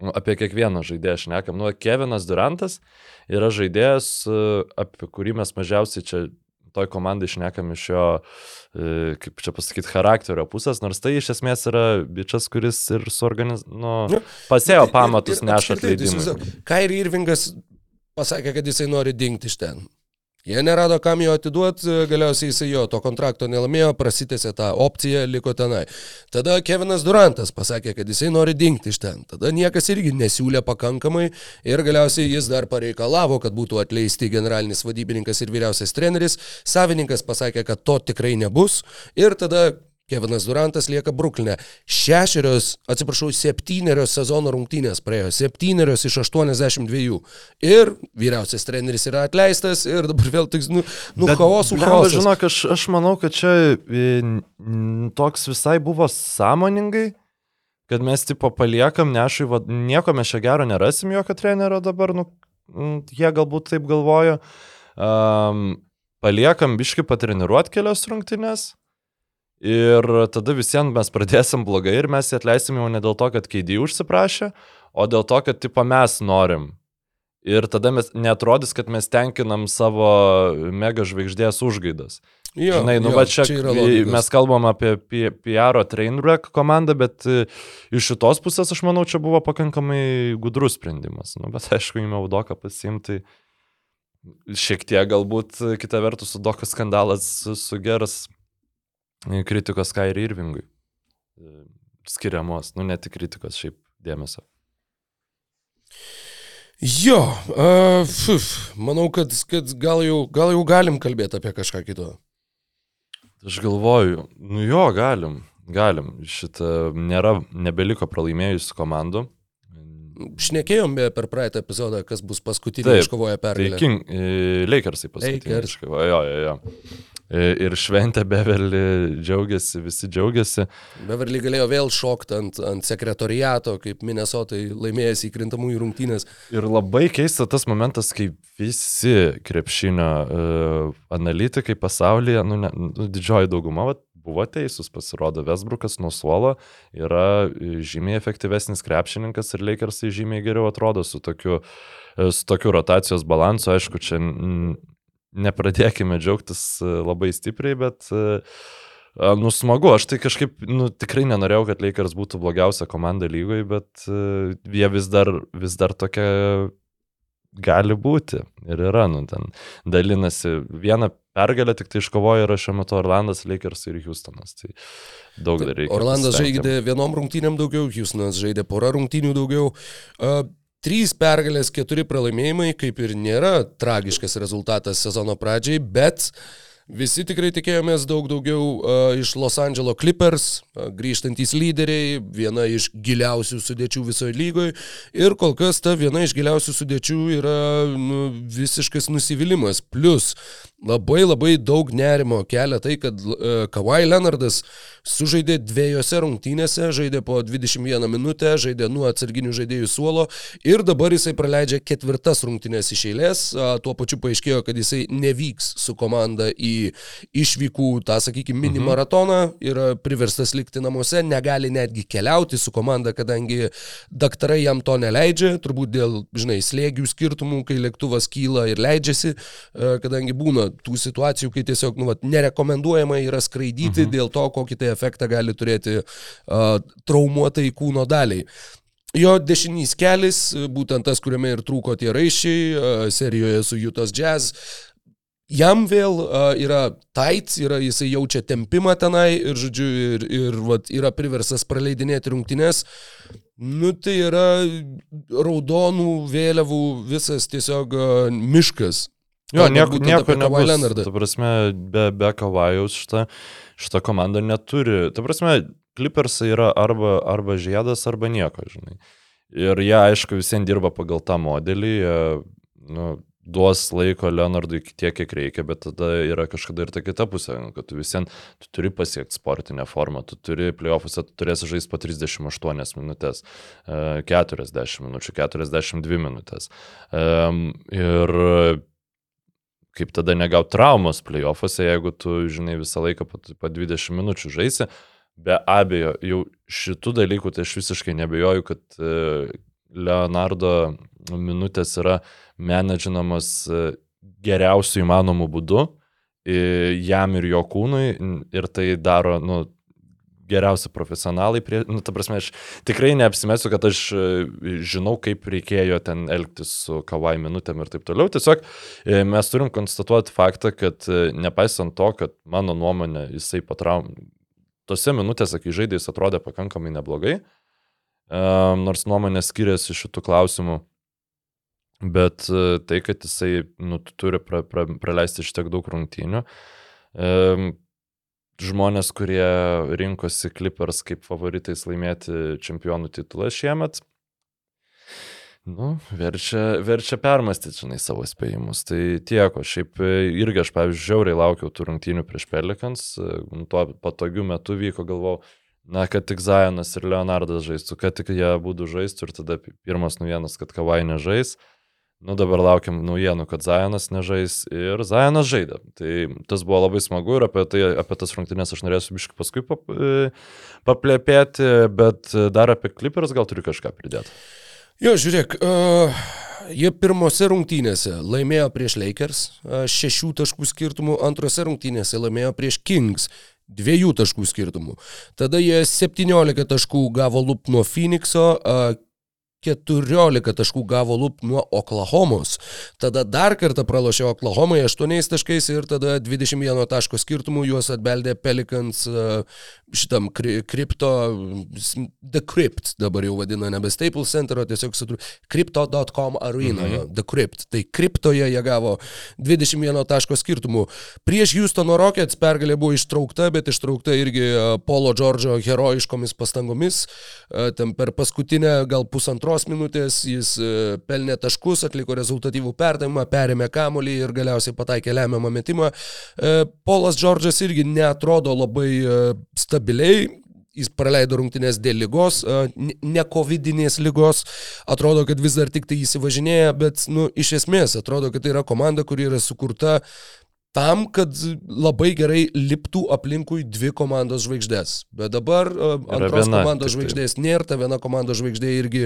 nu, apie kiekvieną žaidėją šnekam. Nu, Kevinas Durantas yra žaidėjas, e, apie kurį mes mažiausiai čia toj komandai šnekam iš jo, e, kaip čia pasakyti, charakterio pusės, nors tai iš esmės yra bičias, kuris ir suorganiz... Nu, Nu, pasėjo pamatus neša įsivaizduok, Kairi Irvingas pasakė, kad jisai nori dingti iš ten. Jie nerado, kam jo atiduoti, galiausiai jisai jo to kontrakto nelaimėjo, prasitėsi tą opciją, liko tenai. Tada Kevinas Durantas pasakė, kad jisai nori dingti iš ten. Tada niekas irgi nesiūlė pakankamai ir galiausiai jis dar pareikalavo, kad būtų atleisti generalinis vadybininkas ir vyriausias treneris. Savininkas pasakė, kad to tikrai nebus. Ir tada Kevinas Durantas lieka Bruklinė. Šešerios, atsiprašau, septynerios sezono rungtynės praėjo, septynerios iš 82. Ir vyriausias treneris yra atleistas ir dabar vėl tik, nu, nu Bet, chaosų chaosas. Žinok, aš, aš manau, kad čia e, toks visai buvo sąmoningai, kad mes tipo paliekam nešui, va, nieko mes čia gero nerasim jokio trenerio dabar, nu, jie galbūt taip galvoja. Um, paliekam biški patreniruoti kelias rungtynes. Ir tada visiems mes pradėsim blogai ir mes jį atleisim jau ne dėl to, kad keidį užsiprašė, o dėl to, kad tipo mes norim. Ir tada mes netrodys, kad mes tenkinam savo mega žvaigždės užgaidas. Jo, Žinai, nu jo, va čia, čia mes kalbam apie PR Trainwreck komandą, bet e, iš šitos pusės aš manau, čia buvo pakankamai gudrus sprendimas. Nu, bet aišku, įmiau doką pasimti. Šiek tiek galbūt e, kita vertus su dokas skandalas su- sugers e, kritikos Kairi Irvingui. E, Skiriamos, nu ne tik kritikos, šiaip dėmesio. Jo, uh, fuf, manau, kad, kad gal, jau, gal jau galim kalbėti apie kažką kito. Aš galvoju, nu jo, galim, galim. Šitą nėra, nebeliko pralaimėjusių komandų. Šnekėjom per praeitą epizodą, kas bus paskutinė Taip, iškovoję Tai pergalę. King, e, Lakersai pasakė. Lakers. Jo, jo, jo. E, Ir šventė Beverly džiaugiasi, visi džiaugiasi. Beverly galėjo vėl šokti ant, ant sekretoriato, kaip Minnesotai laimėjęs įkrintamųjų rungtynės. Ir labai keista tas momentas, kai visi krepšinio uh, analitikai pasaulyje, nu, ne, nu didžioji dauguma, vat, buvo teisūs, pasirodo, Vesbrukas nuo suolo yra e, žymiai efektyvesnis krepšininkas ir Lakersai žymiai geriau atrodo su tokiu, e, su tokiu rotacijos balansu. Aišku, čia nepradėkime džiaugtis e, labai stipriai, bet Nu, smagu, aš tai kažkaip, nu, tikrai nenorėjau, kad Lakers būtų blogiausia komanda lygoje, bet uh, jie vis dar, vis dar tokia gali būti. Ir yra, nu, ten dalinasi. Vieną pergalę tik tai iškovojo yra šiuo metu Orlandas, Lakers ir Houstonas. Tai daug dar reikia. Orlandas žaidė vienom rungtynėm daugiau, Houstonas žaidė porą rungtynių daugiau. Uh, Trys pergalės, keturi pralaimėjimai, kaip ir nėra tragiškas rezultatas sezono pradžiai, bet visi tikrai tikėjomės daug daugiau uh, iš Los Angeles Clippers, uh, grįžtantys lyderiai, viena iš giliausių sudėčių visoje lygoje ir kol kas ta viena iš giliausių sudėčių yra nu, visiškas nusivylimas. Plus labai labai daug nerimo kelia tai, kad uh, Kawhi Leonardas sužaidė dviejose rungtynėse, žaidė po 21 minutę, žaidė nuo atsarginių žaidėjų suolo ir dabar jisai praleidžia ketvirtas rungtynės iš eilės. A, Tuo pačiu paaiškėjo, kad jisai nevyks su komanda į išvykų, tą sakykime, mini maratoną, yra priverstas likti namuose, negali netgi keliauti su komanda, kadangi daktarai jam to neleidžia, turbūt dėl, žinai, slėgių skirtumų, kai lėktuvas kyla ir leidžiasi, a, kadangi būna tų situacijų, kai tiesiog, nu, vat, nerekomenduojama yra skraidyti mhm. dėl to, kokį tai efektą gali turėti uh, traumuotai kūno daliai. Jo dešinys kelias, būtent tas, kuriame ir trūko tie raiščiai, uh, serijoje su Jutos Jazz. Jam vėl uh, yra tight, yra, jisai jaučia tempimą tenai ir, žodžiu, ir, ir vat, yra priversas praleidinėti rungtynes. Nu, tai yra raudonų vėliavų visas tiesiog uh, miškas. Jo, nieko, nieko nebus. Leonardą. Ta prasme, be, be Kavajaus šita, šita komanda neturi. Ta prasme, Clippersai yra arba, arba žiedas, arba nieko, žinai. Ir jie, aišku, visiems dirba pagal tą modelį. Jie, nu, duos laiko Leonardui tiek, kiek reikia, bet tada yra kažkada ir ta kita pusė, kad tu visiems tu turi pasiekti sportinę formą, tu turi playoffuose, tu turėsi žaisti po 38 minutės, e, 40 minučių, 42 minutės. Ir kaip tada negauti traumos playoffuose, jeigu tu, žinai, visą laiką po, po 20 minučių žaisi. Be abejo, jau šitų dalykų tai aš visiškai nebejoju, kad e, Leonardo minutės yra menedžinamas e, geriausių įmanomų būdų e, jam ir jo kūnui ir tai daro, nu, geriausi profesionalai. Prie, nu, ta prasme, aš tikrai neapsimesiu, kad aš e, žinau, kaip reikėjo ten elgtis su kavai minutėm ir taip toliau. Tiesiog e, mes turim konstatuoti faktą, kad nepaisant to, kad mano nuomonė jisai patraum... Tose minutėse, kai žaidė, jis atrodė pakankamai neblogai, e, nors nuomonė skiriasi šitų klausimų. Bet e, tai, kad jisai nu, tu turi pra, pra, praleisti šitiek daug rungtynių, e, žmonės, kurie rinkosi Clippers kaip favoritais laimėti čempionų titulą šiemet, nu, verčia, verčia permastyti, žinai, savo spėjimus. Tai tiek, o šiaip e, irgi aš, pavyzdžiui, žiauriai laukiau tų rungtynių prieš Pelikans, nu, tuo patogiu metu vyko, galvau, na, kad tik Zajonas ir Leonardas žaistų, kad tik jie būtų žaistų ir tada pirmas naujienas, kad Kavai nežais. Nu dabar laukiam naujienų, kad Zajonas nežais ir Zajonas žaidė. Tai tas buvo labai smagu ir apie, tai, apie tas rungtynės aš norėsiu biškai paskui pap, e, paplėpėti, bet dar apie Clippers gal turiu kažką pridėti. Jo, žiūrėk, uh, jie pirmose rungtynėse laimėjo prieš Lakers, uh, šešių taškų skirtumų, antrose rungtynėse laimėjo prieš Kings, dviejų taškų skirtumų. Tada jie 17 taškų gavo lup nuo Phoenixo, uh, 14 taškų gavo lup nuo Oklahomos. Tada dar kartą pralošė Oklahomai 8 taškais ir tada 21 taško skirtumų juos atbeldė Pelicans e, šitam kri- kripto, The Crypt dabar jau vadina nebe Staples Center, o tiesiog sutru, crypto.com arenoje, mhm. The Crypt. Tai kriptoje jie gavo 21 taško skirtumų. Prieš Houstono Rockets pergalė buvo ištraukta, bet ištraukta irgi e, Polo Džordžo herojiškomis pastangomis. E, Ten per paskutinę gal pusantros minutės jis e, pelnė taškus, atliko rezultatyvų perdavimą, perėmė kamolį ir galiausiai pataikė lemiamą metimą. E, Polas Džordžas irgi netrodo labai e, stabiliai. Jis praleido rungtynės dėl lygos, ne covidinės lygos. Atrodo, kad vis dar tik tai įsivažinėja, bet, nu, iš esmės, atrodo, kad tai yra komanda, kuri yra sukurta tam, kad labai gerai liptų aplinkui dvi komandos žvaigždės. Bet dabar uh, antros viena komandos tiktai. žvaigždės nėra, ta viena komandos žvaigždė irgi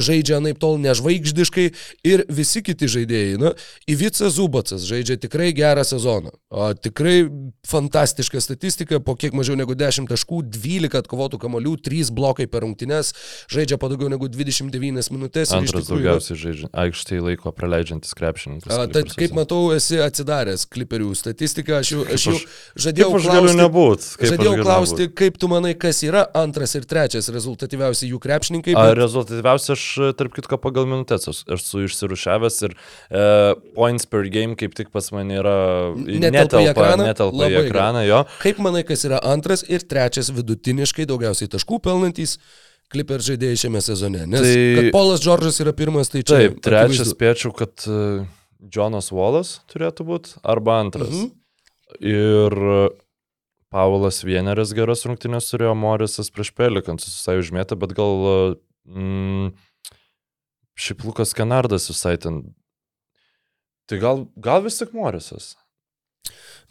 žaidžia naip tol nežvaigždiškai ir visi kiti žaidėjai. Na, Ivica Zubacas žaidžia tikrai gerą sezoną. O, tikrai fantastiška statistika, po kiek mažiau negu 10 taškų, 12 atkovotų kamolių, 3 blokai per rungtynes, žaidžia po daugiau negu 29 minutės. Antras tikrųjų- daugiausiai žaidžia, aikštėje laiko praleidžiantis krepšininkas. A, Tad, kaip matau, esi atsidaręs kliperių statistiką, aš jau, aš jau aš- žadėjau Kaip aš klausti, nebūt? Kaip aš žadėjau galiu klausti nebūt? kaip tu manai, kas yra antras ir trečias rezultatyviausi jų krepšininkai. Bet- rezultatyviausia, aš tarp kitko pagal minutės esu- išsirušiavęs ir e, points per game kaip tik pas mane yra Netelpa į ekraną? netelpa į ekraną, jo. Kaip manai, kas yra antras ir trečias vidutiniškai daugiausiai taškų pelnantys kliper žaidėjai šiame sezone? Nes tai... Polas Džordžas yra pirmas, tai čia. Taip, trečias spėčiau, kad e, Jonas Wallas turėtų būti arba antras. Mhm. Ir Paulas Vieneris geras rungtynės turėjo, Morisas prieš Pelikans visai užmėtė, bet gal mm, šiaip Lukas Kanardas visai ten. Tai gal, gal vis tik Morisas.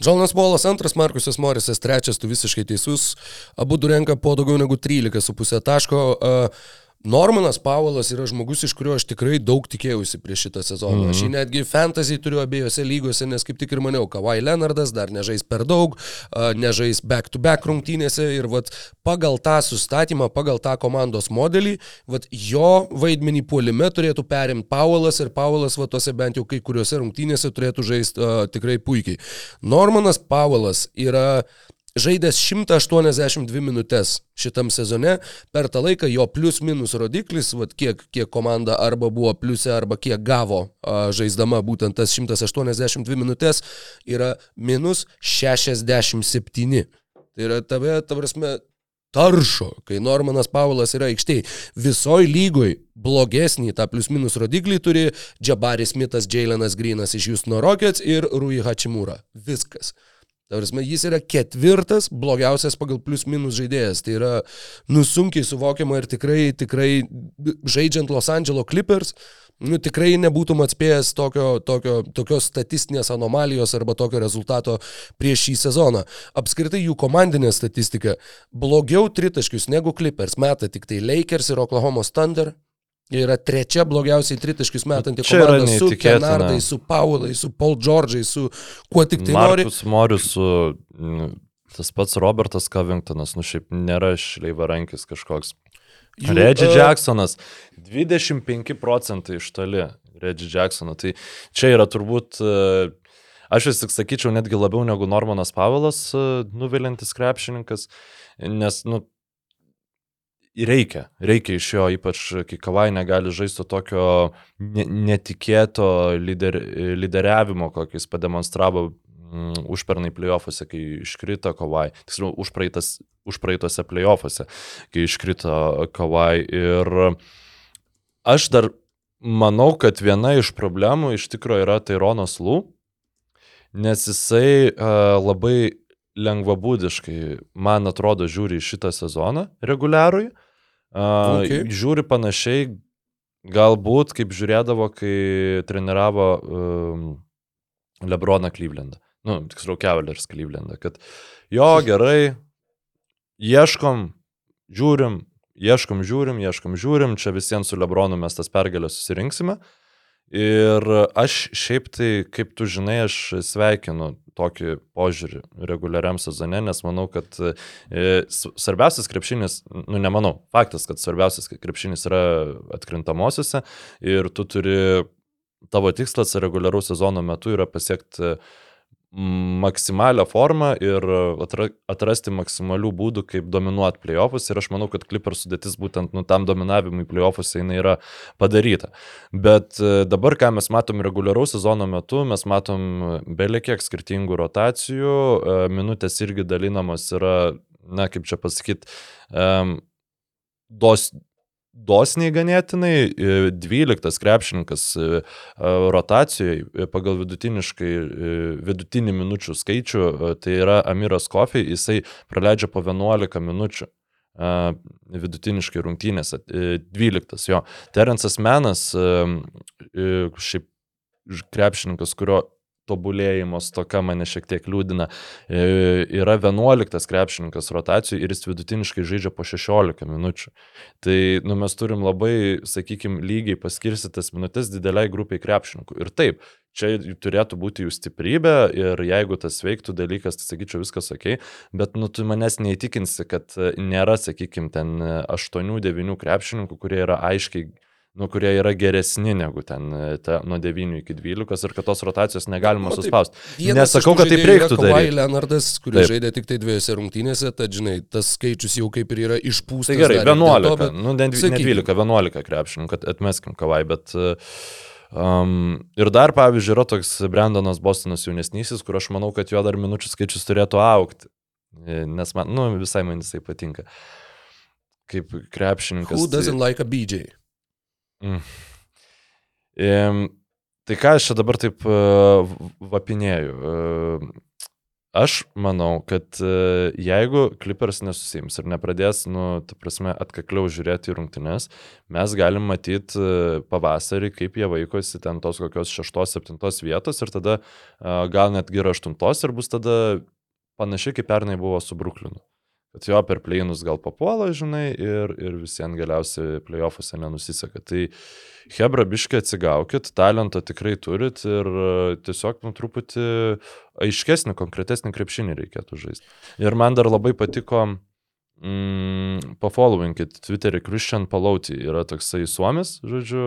Džonas Bolas antras, Markusas Morisas trečias, tu visiškai teisus. Abu du renka po daugiau negu 13,5 taško. Uh, Normanas Paulas yra žmogus, iš kurio aš tikrai daug tikėjausi prieš šitą sezoną. Mm -hmm. Aš jį netgi fantasy turiu abiejose lygose, nes kaip tik ir maniau, Kawhi Leonardas dar nežais per daug, nežais back-to-back rungtynėse ir vat, pagal tą sustatymą, pagal tą komandos modelį, vat, jo vaidmenį puolime turėtų perimti Paulas ir Paulas va tose bent jau kai kuriuose rungtynėse turėtų žaisti uh, tikrai puikiai. Normanas Paulas yra žaidęs 182 minutės šitam sezone, per tą laiką jo plius minus rodiklis, vat, kiek, kiek komanda arba buvo pliuse, arba kiek gavo a, žaisdama būtent tas 182 minutės, yra minus 67. Tai yra tave, ta prasme, taršo, kai Normanas Paulas yra aikštėje. Visoji lygoj blogesnį tą plius minus rodiklį turi Jabaris Smithas, Jailenas Greenas iš Houston Rockets ir Rui Hachimura. Viskas. Ta prasme, jis yra ketvirtas blogiausias pagal plius minus žaidėjas. Tai yra nusunkiai suvokiama ir tikrai, tikrai žaidžiant Los Angeles Clippers, nu, tikrai nebūtum atspėjęs tokio, tokio, tokios statistinės anomalijos arba tokio rezultato prieš šį sezoną. Apskritai jų komandinė statistika blogiau tritaškius negu Clippers meta tik tai Lakers ir Oklahoma Thunder. Yra trečia blogiausiai tritaškius metanti komanda su. Kenardai, su Paulai, su Paul George'ai, su kuo tik tai nori. Markus Morius, mm, tas pats Robertas Covingtonas, nu šiaip nėra šleivarankis kažkoks. Jų, Reggie e, Jacksonas, 25 procentai iš toli Reggie Jacksono. Tai čia yra turbūt, e, aš vis tik sakyčiau, netgi labiau negu Normanas Pavelas e, nuvilintis krepšininkas, nes, nu, reikia, reikia iš jo, ypač kai Kavai negali žaisti tokio ne, netikėto lider, lyderiavimo, kokį jis pademonstravo mm, užpernai playoffuose, kai iškrito Kavai, tiksliau, užpraeitose playoffuose, kai iškrito Kavai. Ir aš dar manau, kad viena iš problemų iš tikrųjų yra Taironas Lū, nes jisai uh, labai lengvabūdiškai, man atrodo, žiūri į šitą sezoną reguliarui. Uh, Okay. Žiūri panašiai, galbūt kaip žiūrėdavo, kai treniravo um, Lebroną Klyvlendą. Nu, tiksliau, Cavaliers Klyvlendą. Kad jo, (laughs) gerai, ieškom, žiūrim, ieškom, žiūrim, ieškom, žiūrim, čia visiems su Lebronu mes tas pergalės susirinksime. Ir aš šiaip tai, kaip tu žinai, aš sveikinu tokį požiūrį reguliariam sezone, nes manau, kad e, svarbiausias krepšinis, nu nemanau, faktas, kad svarbiausias krepšinis yra atkrintamosiose ir tu turi, tavo tikslas reguliaraus sezono metu yra pasiekti maksimalią formą ir atra, atrasti maksimalių būdų, kaip dominuoti playoffus. Ir aš manau, kad Clippers sudėtis būtent nu, tam dominavimui playoffus jinai yra padaryta. Bet e, dabar, ką mes matom reguliaraus sezono metu, mes matom beliekiek skirtingų rotacijų, e, minutės irgi dalinamos yra, na kaip čia pasakyti, um, dos, dosniai ganėtinai, 12 krepšininkas rotacijoje pagal vidutiniškai vidutinį minučių skaičių, tai yra Amiras Kofi, jisai praleidžia po 11 minučių vidutiniškai rungtynėse, 12 jo. Terensas Menas, šiaip krepšininkas, kurio tobulėjimo stoka mane šiek tiek liūdina. E, yra 11 krepšininkas rotacijų ir jis vidutiniškai žaidžia po 16 minučių. Tai nu, mes turim labai, sakykime, lygiai paskirstytas minutės dideliai grupiai krepšininkų. Ir taip, čia turėtų būti jų stiprybė ir jeigu tas veiktų dalykas, tai sakyčiau viskas ok, bet nu, tu manęs neįtikinsi, kad nėra, sakykime, ten 8-9 krepšininkų, kurie yra aiškiai nu, kurie yra geresni negu ten e, ta, nuo 9 iki 12 ir kad tos rotacijos negalima nu, suspausti. Nesakau, kad taip reiktų daryti. Leonardas, kuris taip. žaidė tik tai dviejose rungtynėse, tad žinai, tas skaičius jau kaip ir yra išpūstas. Tai gerai, 11, to, bet, nu, ne 12, 11 krepšininkų, kad atmeskim kavai, bet... Um, ir dar, pavyzdžiui, yra toks Brandonas Bostonas jaunesnysis, kur aš manau, kad jo dar minučių skaičius turėtų aukti. E, nes man, nu, visai man jisai patinka. Kaip krepšininkas. Who doesn't like a BJ? Mm. E, tai ką aš čia dabar taip uh, vapinėju? Uh, aš manau, kad uh, jeigu Clippers nesusims ir nepradės, nu, ta prasme, atkakliau žiūrėti į rungtynes, mes galim matyti uh, pavasarį, kaip jie vaikosi ten tos kokios šeštos, septintos vietos ir tada uh, gal netgi ir aštuntos ir bus tada panašiai kaip pernai buvo su Brooklynu kad jo per pleinus gal papuola, žinai, ir, ir visiems galiausiai playoffuose nenusiseka. Tai Hebra biškai atsigaukit, talento tikrai turit ir e, tiesiog nu, truputį aiškesnį, konkretesnį krepšinį reikėtų žaisti. Ir man dar labai patiko Mm, Pafollowinkit Twitterį Christian Palauti yra toksai suomis, žodžiu,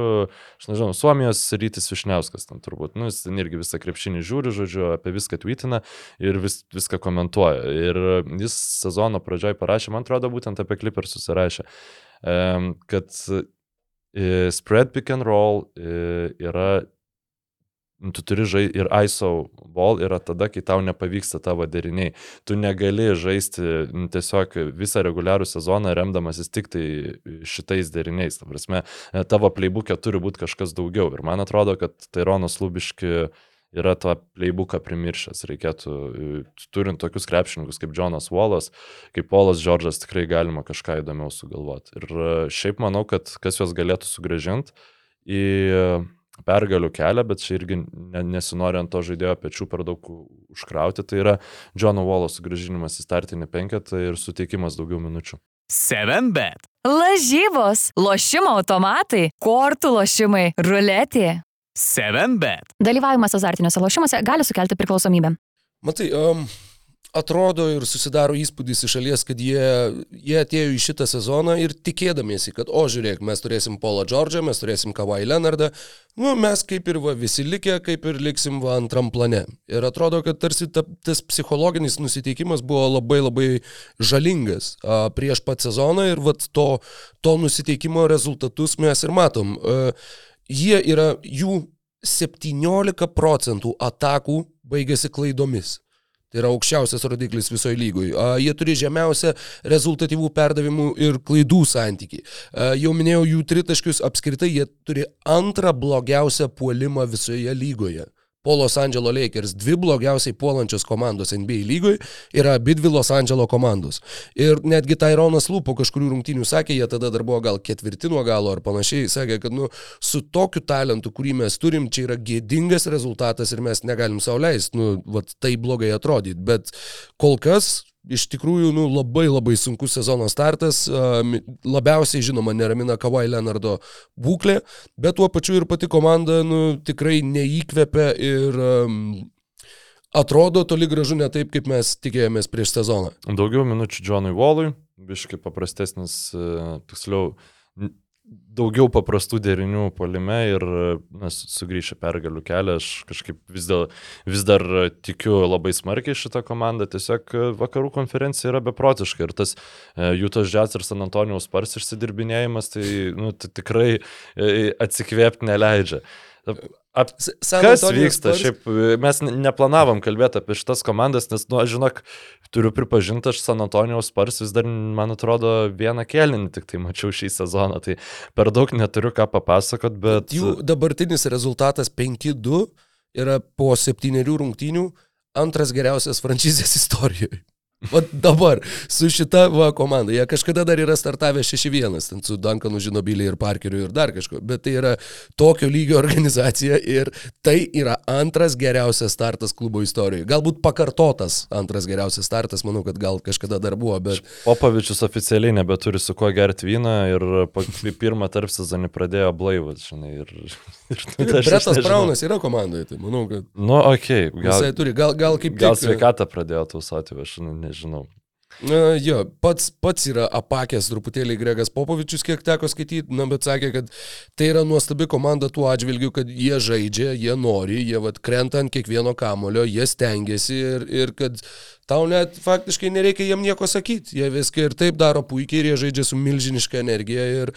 aš nežinau, Suomijos rytis Višniauskas tam turbūt, nu, jis ten irgi visą krepšinį žiūri, žodžiu, apie viską tweetina ir vis, viską komentuoja. Ir jis sezono pradžioj parašė, man atrodo, būtent apie klipą ir susirašė, kad e, spread pick and roll e, yra tu turi žaisti ir ISO ball yra tada, kai tau nepavyksta tavo deriniai. Tu negali žaisti nu, tiesiog visą reguliarų sezoną remdamasis tik tai šitais deriniais. Ta prasme, tavo playbook'e turi būti kažkas daugiau. Ir man atrodo, kad Taironas Lubiški yra tą playbooką primiršęs. Reikėtų, turint tokius krepšininkus kaip Jonas Wallas, kaip Polas Džordžas, tikrai galima kažką įdomiau sugalvoti. Ir šiaip manau, kad kas juos galėtų sugražinti į pergalių kelią, bet čia irgi nesinori ant to žaidėjo pečių per daug užkrauti, tai yra Džono Volo sugražinimas į startinį penketą ir suteikimas daugiau minučių. 7bet. Lažybos, lošimo automatai, kortų lošimai, ruletė. 7bet. Dalyvavimas azartiniuose lošimuose gali sukelti priklausomybę. Matai, um, atrodo ir susidaro įspūdis iš šalies, kad jie, jie atėjo į šitą sezoną ir tikėdamiesi, kad, o žiūrėk, mes turėsim Paulą Džordžą, mes turėsim Kawhi Leonardą, nu, mes kaip ir va, visi likę, kaip ir liksim va, antram plane. Ir atrodo, kad tarsi ta, tas psichologinis nusiteikimas buvo labai labai žalingas a, prieš pat sezoną ir va, to, to nusiteikimo rezultatus mes ir matom. A, jie yra jų 17 procentų atakų baigėsi klaidomis. Tai yra aukščiausias rodiklis visoje lygoje. Jie turi žemiausią rezultatyvų perdavimų ir klaidų santykį. Jau minėjau jų tritaškius, apskritai jie turi antrą blogiausią puolimą visoje lygoje po Los Angeles Lakers. Dvi blogiausiai puolančios komandos NBA lygoje yra abi dvi Los Angeles komandos. Ir netgi Tyronas Lūpo kažkurių rungtynių sakė, jie tada dar buvo gal ketvirti nuo galo ar panašiai, sakė, kad nu, su tokiu talentu, kurį mes turim, čia yra gėdingas rezultatas ir mes negalim sauliaisti, nu, vat, tai blogai atrodyti. Bet kol kas iš tikrųjų nu, labai labai sunkus sezono startas. Labiausiai, žinoma, neramina Kawhi Leonardo būklė, bet tuo pačiu ir pati komanda nu, tikrai neįkvepia ir um, atrodo toli gražu ne taip, kaip mes tikėjomės prieš sezoną. Daugiau minučių Džonui Volui, biškai paprastesnis, e, tiksliau, daugiau paprastų derinių polime ir mes sugrįžę pergalių kelią, aš kažkaip vis, dėl, vis dar tikiu labai smarkiai šitą komandą, tiesiog vakarų konferencija yra beprotiška ir tas e, Jūtos Džets ir San Antonijaus Spars išsidirbinėjimas, tai nu, tai tikrai e, atsikvėpti neleidžia. Ap, kas vyksta? Spurs? Šiaip mes neplanavom kalbėti apie šitas komandas, nes, nu, aš žinok, turiu pripažinti, aš San Antonijaus Spurs vis dar, man atrodo, vieną kėlinį tik tai mačiau šį sezoną, tai per daug neturiu ką papasakot, bet... bet jų dabartinis rezultatas 5-2 yra po septyniarių rungtynių antras geriausias franšizės (laughs) istorijoje. O dabar su šita va, komanda, jie kažkada dar yra startavę 6-1, ten su Duncanu Žinobiliai ir Parkeriu ir dar kažko, bet tai yra tokio lygio (laughs) organizacija ir tai yra antras geriausias startas klubo istorijoje. Galbūt pakartotas antras geriausias startas, manau, kad gal kažkada dar buvo, bet... Popavičius oficialiai nebeturi su kuo gerti vyną ir pirmą tarp sezonį pradėjo blaivas, žinai. Ir, ir, ir (laughs) Bretas Braunas yra komandoje, tai manau, kad... Nu, okei. Okay, gal, Jisai turi, gal, gal kaip... Gal tik, sveikatą pradėjo tausoti, aš ne, nežinau. Na, jo, pats, pats yra apakęs truputėlį Gregas Popovičius, kiek teko skaityti, na, bet sakė, kad tai yra nuostabi komanda tuo atžvilgiu, kad jie žaidžia, jie nori, jie vat krenta ant kiekvieno kamulio, jie stengiasi ir, ir kad tau net faktiškai nereikia jiem nieko sakyti, jie viską ir taip daro puikiai ir jie žaidžia su milžiniška energija ir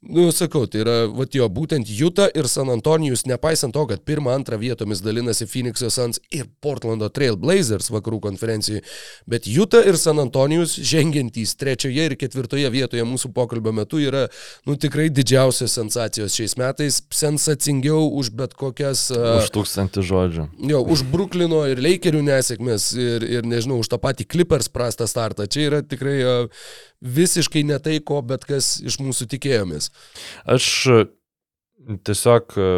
Nu, sakau, tai yra, va jo, būtent Juta ir San Antonijus, nepaisant to, kad pirmą, antrą vietomis dalinasi Phoenix Suns ir Portlando Trail Blazers vakarų konferencijai, bet Juta ir San Antonijus žengiantys trečioje ir ketvirtoje vietoje mūsų pokalbio metu yra, nu, tikrai didžiausios sensacijos šiais metais, sensacingiau už bet kokias... Už tūkstantį žodžių. Jo, už Bruklino ir Lakerių nesėkmės ir, ir nežinau, už tą patį Clippers prastą startą. Čia yra tikrai uh, visiškai ne tai, ko bet kas iš mūsų tikėjomės. Aš e, tiesiog, e,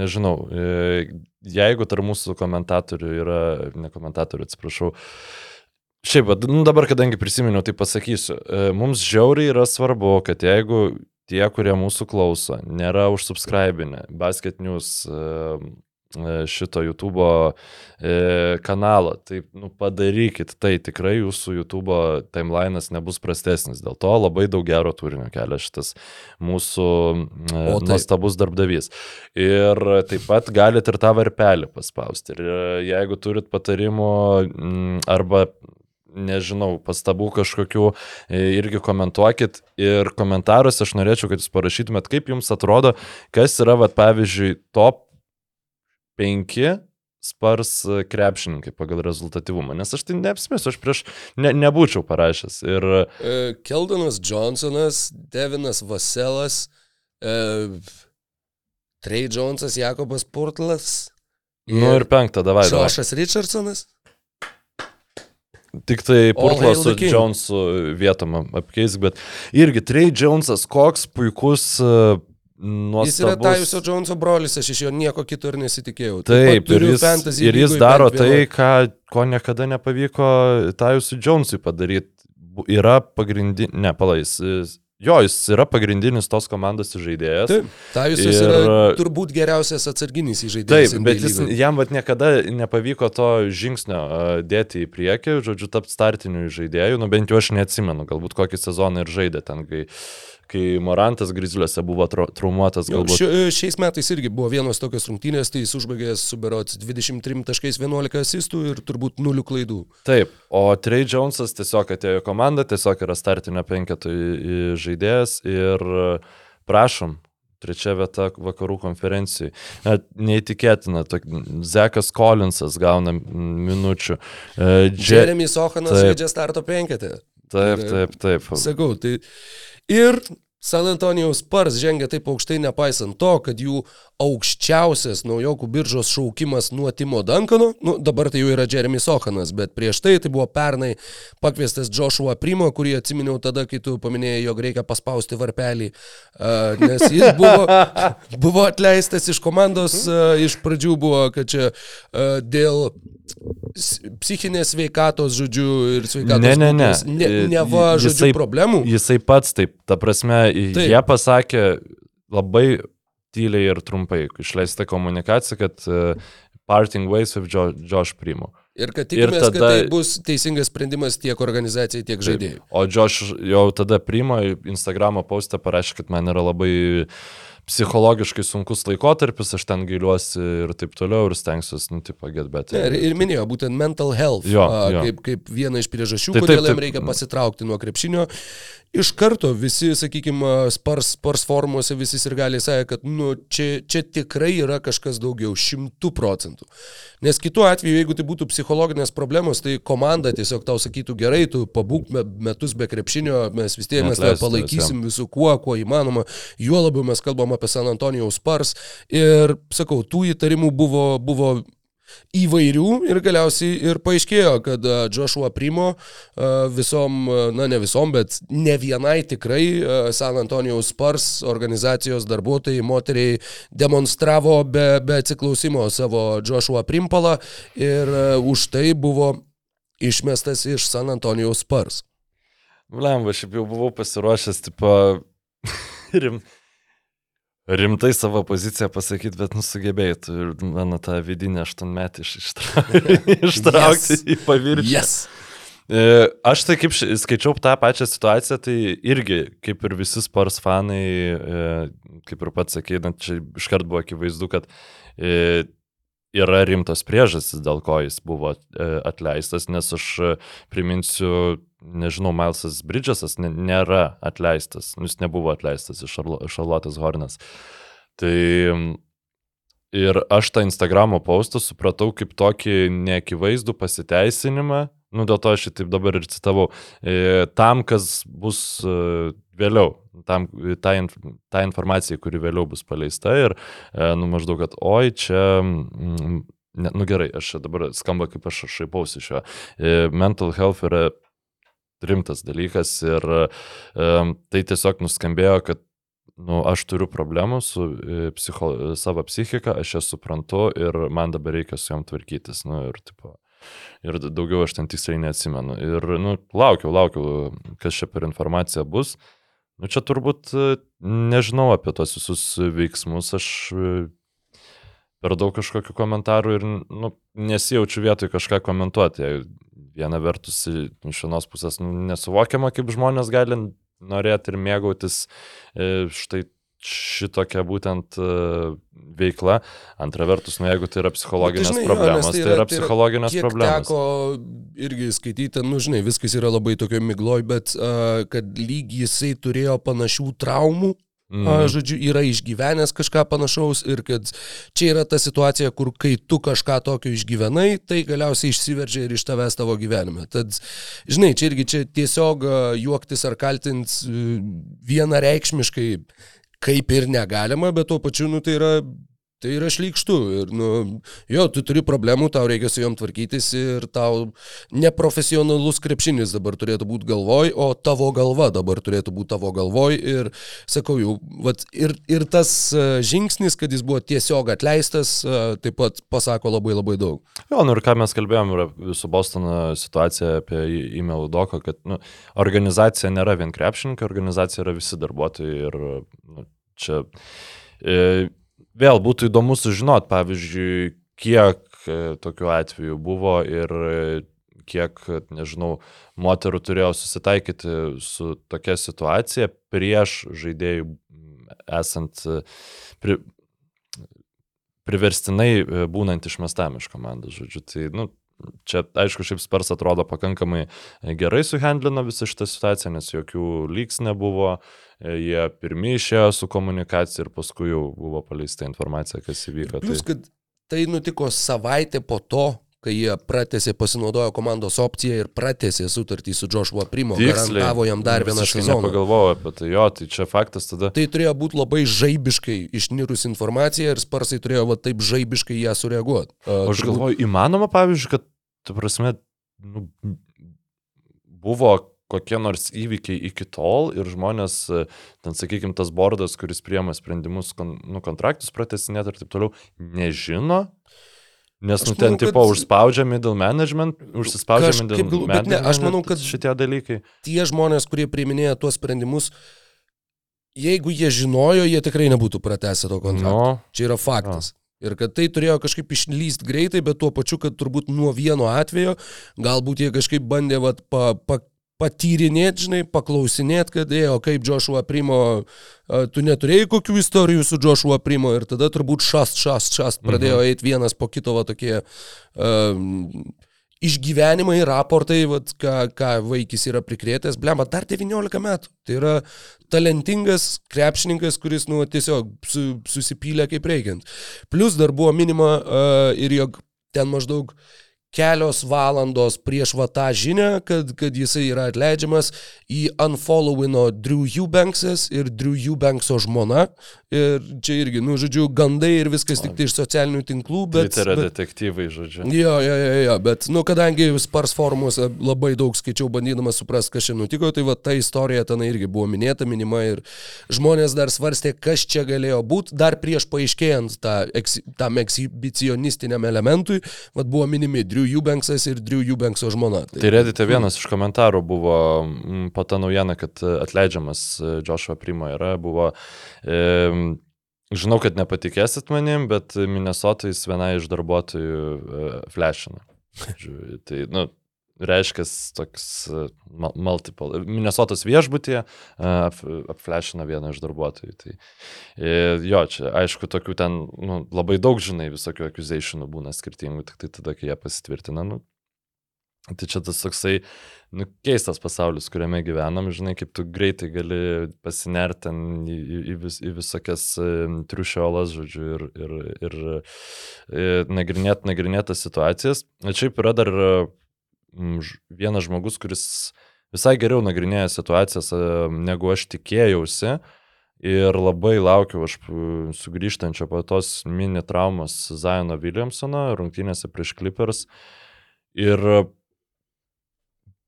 nežinau, e, jeigu tarp mūsų komentatorių yra, ne komentatorių, atsiprašau, Šiaip, nu dabar, kadangi prisiminiau, tai pasakysiu. Mums žiauriai yra svarbu, kad jeigu tie, kurie mūsų klauso, nėra užsubscribinę Basket News šito YouTube e, kanalo. Tai nu, padarykit tai, tikrai jūsų YouTube timelinas nebus prastesnis. Dėl to labai daug gero turinio kelia šitas mūsų e, o, tai... nuostabus darbdavys. Ir taip pat galite ir tą varpelį paspausti. Ir jeigu turit patarimų arba nežinau, pastabų kažkokių, irgi komentuokit. Ir komentaruose aš norėčiau, kad jūs parašytumėt, kaip jums atrodo, kas yra, vat, pavyzdžiui, top penki spars krepšininkai pagal rezultatyvumą, nes aš tai neapsimėsiu, aš prieš ne, nebūčiau parašęs. Ir... E, Keldonas Johnsonas, Devinas Vaselas, e, Trey Jonesas, Jakobas Portlas. Nu ir penktą, davai. Joshas Richardsonas. Tik tai Portlas su Jonesu vietom apkeis, bet irgi Trey Jonesas, koks puikus Nuostabus. Jis yra Tajusio Džonso brolis, aš iš jo nieko kito ir nesitikėjau. Taip, Taip ir jis, ir jis daro tai, ką, ko niekada nepavyko Tajusui Džonsui padaryti. Yra pagrindinė, ne, palais, Jo, jis yra pagrindinis tos komandos žaidėjas. Taip, Tajus ir... yra turbūt geriausias atsarginis žaidėjas. Taip, bet jis, jam vat niekada nepavyko to žingsnio dėti į priekį, žodžiu, tapti startiniu žaidėju, nu bent jau aš neatsimenu, galbūt kokį sezoną ir žaidė ten, kai kai Morantas Grizliuose buvo traumuotas galbūt. Ši, šiais metais irgi buvo vienos tokios rungtynės, tai jis užbaigė su berots 23.11 asistų ir turbūt nulių klaidų. Taip, o Trey Jonesas tiesiog atėjo į komandą, tiesiog yra startinio penketų žaidėjas ir prašom, trečia vieta vakarų konferencijai. Net neįtikėtina, tok, Zekas Collinsas gauna minučių. Uh, Jeremy Sohanas žaidžia starto penketę. Taip, taip, taip. Sakau, tai Ir San Antonijaus Spurs žengia taip aukštai, nepaisant to, kad jų aukščiausias naujokų biržos šaukimas nuo Timo Dankano, nu, dabar tai jau yra Jeremy Sohanas, bet prieš tai tai buvo pernai pakviestas Joshua Primo, kurį atsiminiau tada, kai tu paminėjai, jog reikia paspausti varpelį, nes jis buvo, (laughs) buvo atleistas iš komandos, iš pradžių buvo, kad čia dėl psichinės sveikatos, žodžiu, ir sveikatos. Ne, ne, ne. Ne, neva, žodžiu, jisai, problemų. Jisai pats taip, ta prasme, taip. jie pasakė labai tyliai ir trumpai, išleista komunikacija, kad uh, parting ways with jo, Josh Primo. Ir kad tikimės, ir tada, kad tai bus teisingas sprendimas tiek organizacijai, tiek žaidėjai. O Josh jau tada Primo Instagramo postą parašė, kad man yra labai uh, psichologiškai sunkus laikotarpis, aš ten gailiuosi ir taip toliau ir stengsiuosi, nu, tipo, get better. Ir, ir minėjo būtent mental health jo, a, jo. Kaip, kaip vieną iš priežasčių, tai, kodėl jam reikia pasitraukti nuo krepšinio. Iš karto visi, sakykime, spars, spars formuose visi ir gali sakė, kad nu, čia, čia tikrai yra kažkas daugiau, šimtų procentų. Nes kitu atveju, jeigu tai būtų psichologinės problemos, tai komanda tiesiog tau sakytų gerai, tu pabūk metus be krepšinio, mes vis tiek mes tave palaikysim visų kuo, kuo įmanoma. Juo labiau mes kalbam apie San Antonijaus spars. Ir sakau, tų įtarimų buvo, buvo įvairių ir galiausiai ir paaiškėjo, kad Joshua Primo visom, na ne visom, bet ne vienai tikrai San Antonijaus Spars organizacijos darbuotojai, moteriai demonstravo be, be atsiklausimo savo Joshua Primpalą ir už tai buvo išmestas iš San Antonijaus Spars. Lemba, šiaip jau buvau pasiruošęs, tipo, (laughs) rim, rimtai savo poziciją pasakyti, bet nusugebėjai tu ir mano tą vidinę aštuonmetį iš, ištra... (laughs) (laughs) ištraukti yes. į paviršių. Yes. E, aš tai kaip skaičiau tą pačią situaciją, tai irgi, kaip ir visi spars fanai, e, kaip ir pats sakė, čia iškart buvo akivaizdu, kad e, yra rimtos priežastys, dėl ko jis buvo atleistas, nes aš priminsiu, nežinau, Milesas Bridgesas nėra atleistas, nu, jis nebuvo atleistas iš Šarlotės Hornas. Tai ir aš tą Instagramo postą supratau kaip tokį neakivaizdų pasiteisinimą, nu dėl to aš šitaip dabar ir citavau, e, tam, kas bus e, vėliau, tam, ta, ta informacija, kuri vėliau bus paleista ir, e, nu maždaug, kad oi, čia... Mm, ne, nu gerai, aš dabar skamba kaip aš šaipausi šio. Mental health yra rimtas dalykas ir um, tai tiesiog nuskambėjo, kad nu, aš turiu problemų su e, psicho, savo psichika, aš jas suprantu ir man dabar reikia su jom tvarkytis. Nu, ir, tipo, ir daugiau aš ten tiksliai neatsimenu. Ir nu, laukiau, laukiau, kas čia per informacija bus. Nu, čia turbūt e, nežinau apie tos visus veiksmus, aš e, per daug kažkokių komentarų ir nu, nesijaučiu vietoj kažką komentuoti viena vertus iš vienos pusės nu, nesuvokiama, kaip žmonės gali norėti ir mėgautis e, štai šitokia būtent e, veikla. Antra vertus, nu, jeigu tai yra psichologinės tai, žinai, problemos, jo, tai, yra, tai yra psichologinės tai yra, problemos. Teko irgi skaityti, nu, žinai, viskas yra labai tokio migloj, bet uh, kad lyg jisai turėjo panašių traumų Mm. Žodžiu, yra išgyvenęs kažką panašaus ir kad čia yra ta situacija, kur kai tu kažką tokio išgyvenai, tai galiausiai išsiveržia ir iš tavęs tavo gyvenime. Tad, žinai, čia irgi čia tiesiog juoktis ar kaltinti vienareikšmiškai kaip ir negalima, bet tuo pačiu, nu, tai yra Tai yra šlykštu ir, nu, jo, tu turi problemų, tau reikia su juom tvarkytis ir tau neprofesionalus krepšinis dabar turėtų būti galvoj, o tavo galva dabar turėtų būti tavo galvoj ir, sakau jau, vat, ir, ir tas e, žingsnis, kad jis buvo tiesiog atleistas, e, taip pat pasako labai labai daug. Jo, nu ir ką mes kalbėjom su Bostono situacija apie e-mail doką, kad nu, organizacija nėra vien krepšininkai, organizacija yra visi darbuotojai ir nu, čia... E, vėl būtų įdomu sužinot, pavyzdžiui, kiek e, tokių atvejų buvo ir e, kiek, nežinau, moterų turėjo susitaikyti su tokia situacija prieš žaidėjų esant e, pri, priverstinai būnant išmestam iš komandos, žodžiu. Tai, nu, čia, aišku, šiaip Spars atrodo pakankamai gerai suhandlino visą šitą situaciją, nes jokių lygs nebuvo, E, jie pirmie išėjo su komunikacija ir paskui jau buvo paleista informacija, kas įvyko. Plus, tai... kad tai nutiko savaitę po to, kai jie pratėsi, pasinaudojo komandos opciją ir pratėsi sutartį su Joshua Primo, Tiksliai. garantavo jam dar vieną sezoną. Nepagalvojau apie tai, jo, tai čia faktas tada. Tai turėjo būti labai žaibiškai išnirus informacija ir sparsai turėjo va taip žaibiškai ją sureaguoti. O Aš galvoju, įmanoma, pavyzdžiui, kad, tu prasme, nu, buvo kokie nors įvykiai iki tol ir žmonės, ten sakykime, tas bordas, kuris priema sprendimus, kon, nu, kontraktus pratesinėti ir taip toliau, nežino. Nes, nu, ten, manau, kad- tipo, užspaudžia middle management, užsispaudžia middle gal- bet ne, management. aš manau, kad- šitie dalykai. tie žmonės, kurie priiminėja tuos sprendimus, jeigu jie žinojo, jie tikrai nebūtų pratęsę to kontrakto. Nu, Čia yra faktas. Ir kad tai turėjo kažkaip išlyst greitai, bet tuo pačiu, kad turbūt nuo vieno atvejo, galbūt jie kažkaip bandė vat, pa, pa, patyrinėti, žinai, paklausinėti, kad, ėjo, kaip Joshua Primo, tu neturėjai kokių istorijų su Joshua Primo ir tada turbūt šast, šast, šast pradėjo eiti vienas po kito va, tokie um, išgyvenimai, raportai, vat, ką, ką vaikis yra prikrėtęs, blemba, dar 19 metų. Tai yra talentingas krepšininkas, kuris, nu, tiesiog su, susipylė kaip reikiant. Plus dar buvo minima uh, ir jog ten maždaug kelios valandos prieš va tą žinią, kad, kad jisai yra atleidžiamas, į unfollowino Drew Eubanksas ir Drew Eubankso žmona. Ir čia irgi, nu, žodžiu, gandai ir viskas tik tai iš socialinių tinklų, bet... tai yra bet detektyvai, žodžiu. Jo, jo, jo, jo, bet, nu, kadangi Spars forumuose labai daug skaičiau bandydamas suprasti, kas čia nutiko, tai va ta istorija ten irgi buvo minėta, minima ir žmonės dar svarstė, kas čia galėjo būti, dar prieš paaiškėjant tą, tam ekshibicionistiniam elementui, va buvo minimi Drew Eubanksas ir Drew Eubankso žmona. Tai redite vienas iš komentarų buvo mm, po tą naujieną, kad e, atleidžiamas e, Joshua Primo yra, buvo, e, žinau, kad nepatikėsit manim, bet Minnesotais viena iš darbuotojų e. Žodžiu, Tai, nu, reiškia toks e, mu- multiple. Minnesotos viešbutyje e, ap, apflashina vieną iš darbuotojų. Tai, e, jo, čia aišku, tokių ten nu, labai daug, žinai, visokių accusationų būna skirtingų, tik tai tada, kai jie pasitvirtina. Nu, Tai čia tas toksai, nu, keistas pasaulis, kuriame gyvenam, žinai, kaip tu greitai gali pasinerti ten į, į, vis, į visokias triušiolas, žodžiu, ir, ir, ir, ir nagrinėti, nagrinėti tas situacijas. Šiaip yra dar vienas žmogus, kuris visai geriau nagrinėja situacijas, negu aš tikėjausi. Ir labai laukiu aš sugrįžtančio po tos mini traumos Zaino Williamsono rungtynėse prieš Clippers. Ir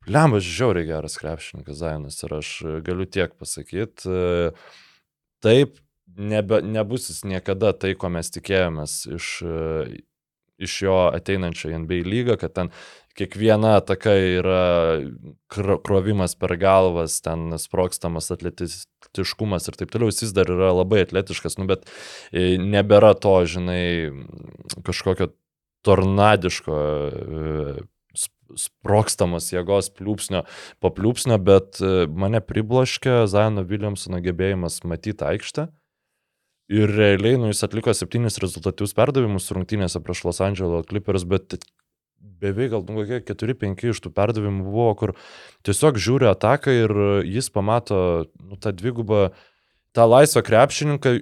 Lemba žiauriai geras krepšininkas Zainas ir aš e, galiu tiek pasakyti. Taip, nebe, nebus jis niekada tai, ko mes tikėjomės iš, e, iš jo ateinančio NBA lygą, kad ten kiekviena ataka yra kro- krovimas per galvas, ten sprokstamas atletiškumas ir taip toliau. Jis dar yra labai atletiškas, nu, bet e, nebėra to, žinai, kažkokio tornadiško e, sp- sprokstamos jėgos pliūpsnio po pliūpsnio, bet e, mane pribloškė Zaino Williamsono gebėjimas matyti aikštę. Ir realiai, nu, jis atliko septynis rezultatyvius perdavimus rungtynėse prieš Los Angeles Clippers, bet beveik gal nu, kokie 4-5 iš tų perdavimų buvo, kur tiesiog žiūri ataką ir jis pamato nu, tą dvigubą, tą laisvą krepšininką,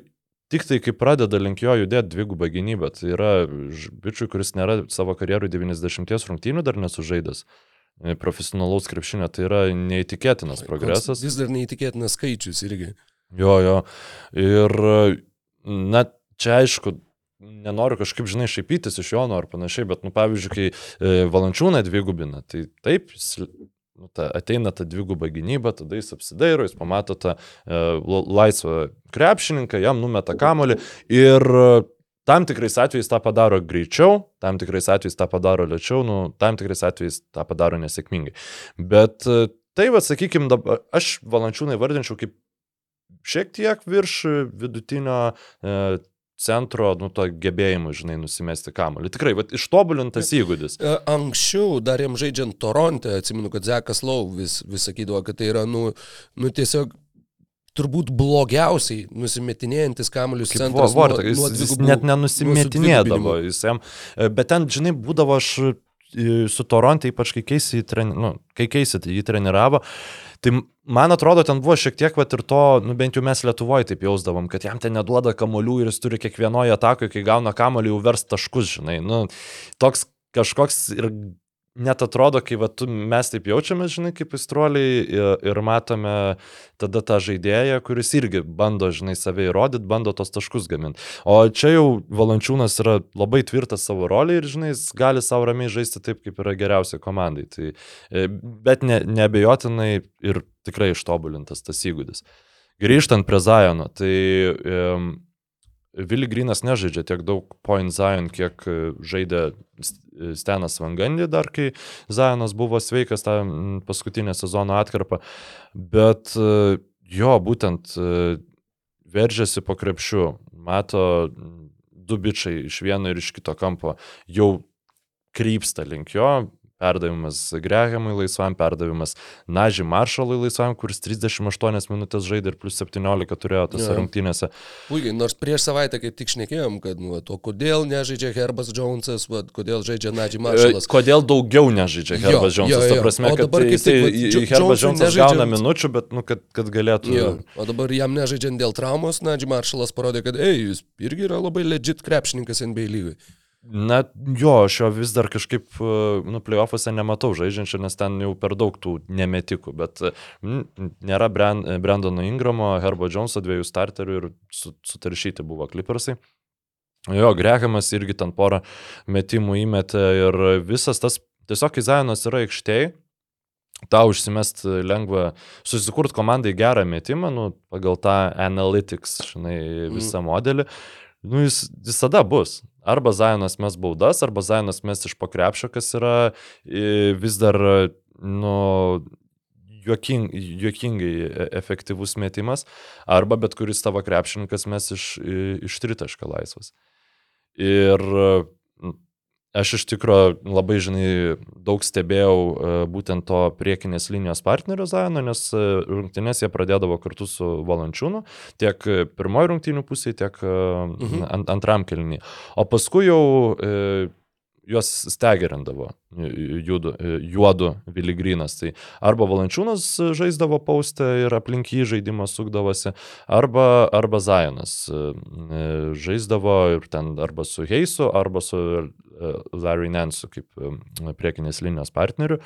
tik tai kai pradeda link jo judėti dvigubą gynybą. Tai yra bičiui, kuris nėra savo karjerų 90 rungtynių dar nesužaidęs e, profesionalaus krepšinio, tai yra neįtikėtinas progresas. Vis dar neįtikėtinas skaičius irgi. Jo, jo. Ir, na, čia aišku, nenoriu kažkaip, žinai, šaipytis iš jo ar panašiai, bet, nu, pavyzdžiui, kai e, valančiūną dvigubina, tai taip, jis, nu, ta, ateina ta dviguba gynyba, tada jis apsidairo, jis pamato tą e, la- laisvą krepšininką, jam numeta kamolį ir tam tikrais atvejais tą padaro greičiau, tam tikrais atvejais tą padaro lėčiau, nu, tam tikrais atvejais tą padaro nesėkmingai. Bet e, tai, va, sakykime, dabar aš valančiūnai vardinčiau kaip šiek tiek virš vidutinio e, centro, nu, to gebėjimo, žinai, nusimesti kamuolį. Tikrai, va, ištobulintas įgūdis. E, Anksčiau, dar jam žaidžiant Toronte, atsimenu, kad Zekas Lau vis, vis sakydavo, kad tai yra, nu, nu tiesiog turbūt blogiausiai nusimetinėjantis kamuolius centras. buvo Vorta, jis, jis dvigubų- net nuo nenusimetinėdavo. Jis jam, e, bet ten, žinai, būdavo aš e, su Toronte, ypač kai keisi, nu, kai keisi jį treniravo, tai man atrodo, ten buvo šiek tiek, va ir to, nu, bent jau mes Lietuvoje taip jausdavom, kad jam ten neduoda kamolių ir jis turi kiekvienoje atakoje, kai gauna kamolių, jau vers taškus, žinai. Nu, toks kažkoks ir net atrodo, kai va, tu, mes taip jaučiamės, žinai, kaip įstruoliai ir, ir matome tada tą žaidėją, kuris irgi bando, žinai, save įrodyti, bando tos taškus gaminti. O čia jau Valančiūnas yra labai tvirtas savo rolį ir, žinai, jis gali savo ramiai žaisti taip, kaip yra geriausia komandai. Tai, e, bet ne, nebejotinai ir tikrai ištobulintas tas įgūdis. Grįžtant prie Zajono, tai um, Vili Grinas nežaidžia tiek daug point Zion, kiek e, žaidė Stenas Vangandį dar, kai Zajonas buvo sveikas tą paskutinę sezono atkarpą. Bet e, jo, būtent e, veržiasi po krepšiu, mato du bičiai iš vieno ir iš kito kampo, jau krypsta link jo, perdavimas Grehamui laisvam, perdavimas Naži Maršalui laisvam, kuris 38 minutės žaidė ir plus 17 turėjo tose rungtynėse. Puikiai, nors prieš savaitę kaip tik šnekėjom, kad, nu, o kodėl nežaidžia Herbas Jonesas, va, kodėl žaidžia Naži Maršalas. E, kodėl daugiau nežaidžia Herbas jo, Jonesas, jo, jo. ta prasme, kad dabar, jisai, tai, Herbas Jonesas gauna minučių, bet, nu, kad, kad galėtų. Jo, o dabar jam nežaidžiant dėl traumos, Naži Maršalas parodė, kad, ei, jis irgi yra labai legit krepšininkas NBA lygai. Na, jo, aš jo vis dar kažkaip, e, nu, playoffuose nematau žaidžiančio, nes ten jau per daug tų nemetikų, bet m, nėra Brand, Brandono Ingramo, Herbo Joneso dviejų starterių ir sutaršyti buvo klipersai. Jo, Grehamas irgi ten porą metimų įmetė ir visas tas, tiesiog Izainas yra aikštėje, tau užsimest lengva susikurti komandai gerą metimą, nu, pagal tą analytics, žinai, visą mm. modelį. Nu, jis visada bus. Arba Zajonas mes baudas, arba Zajonas mes iš pakrepšio, kas yra vis dar, nu, juoking, juokingai e, efektyvus metimas, arba bet kuris tavo krepšininkas mes iš, iš tritašką laisvas. Ir Aš iš tikrųjų labai, žinai, daug stebėjau uh, būtent to priekinės linijos partnerio Zaino, nes uh, rungtynės jie pradėdavo kartu su Valančiūnu, tiek pirmoji rungtynių pusėje, tiek mhm. ant, antram kelnį. O paskui jau uh, juos stegerindavo judu, juodu Viligrynas. Tai arba Valančiūnas žaisdavo paustę ir aplink jį žaidimas sukdavosi, arba, arba Zajonas žaisdavo ir ten arba su Heisu, arba su Larry Nansu kaip priekinės linijos partneriu.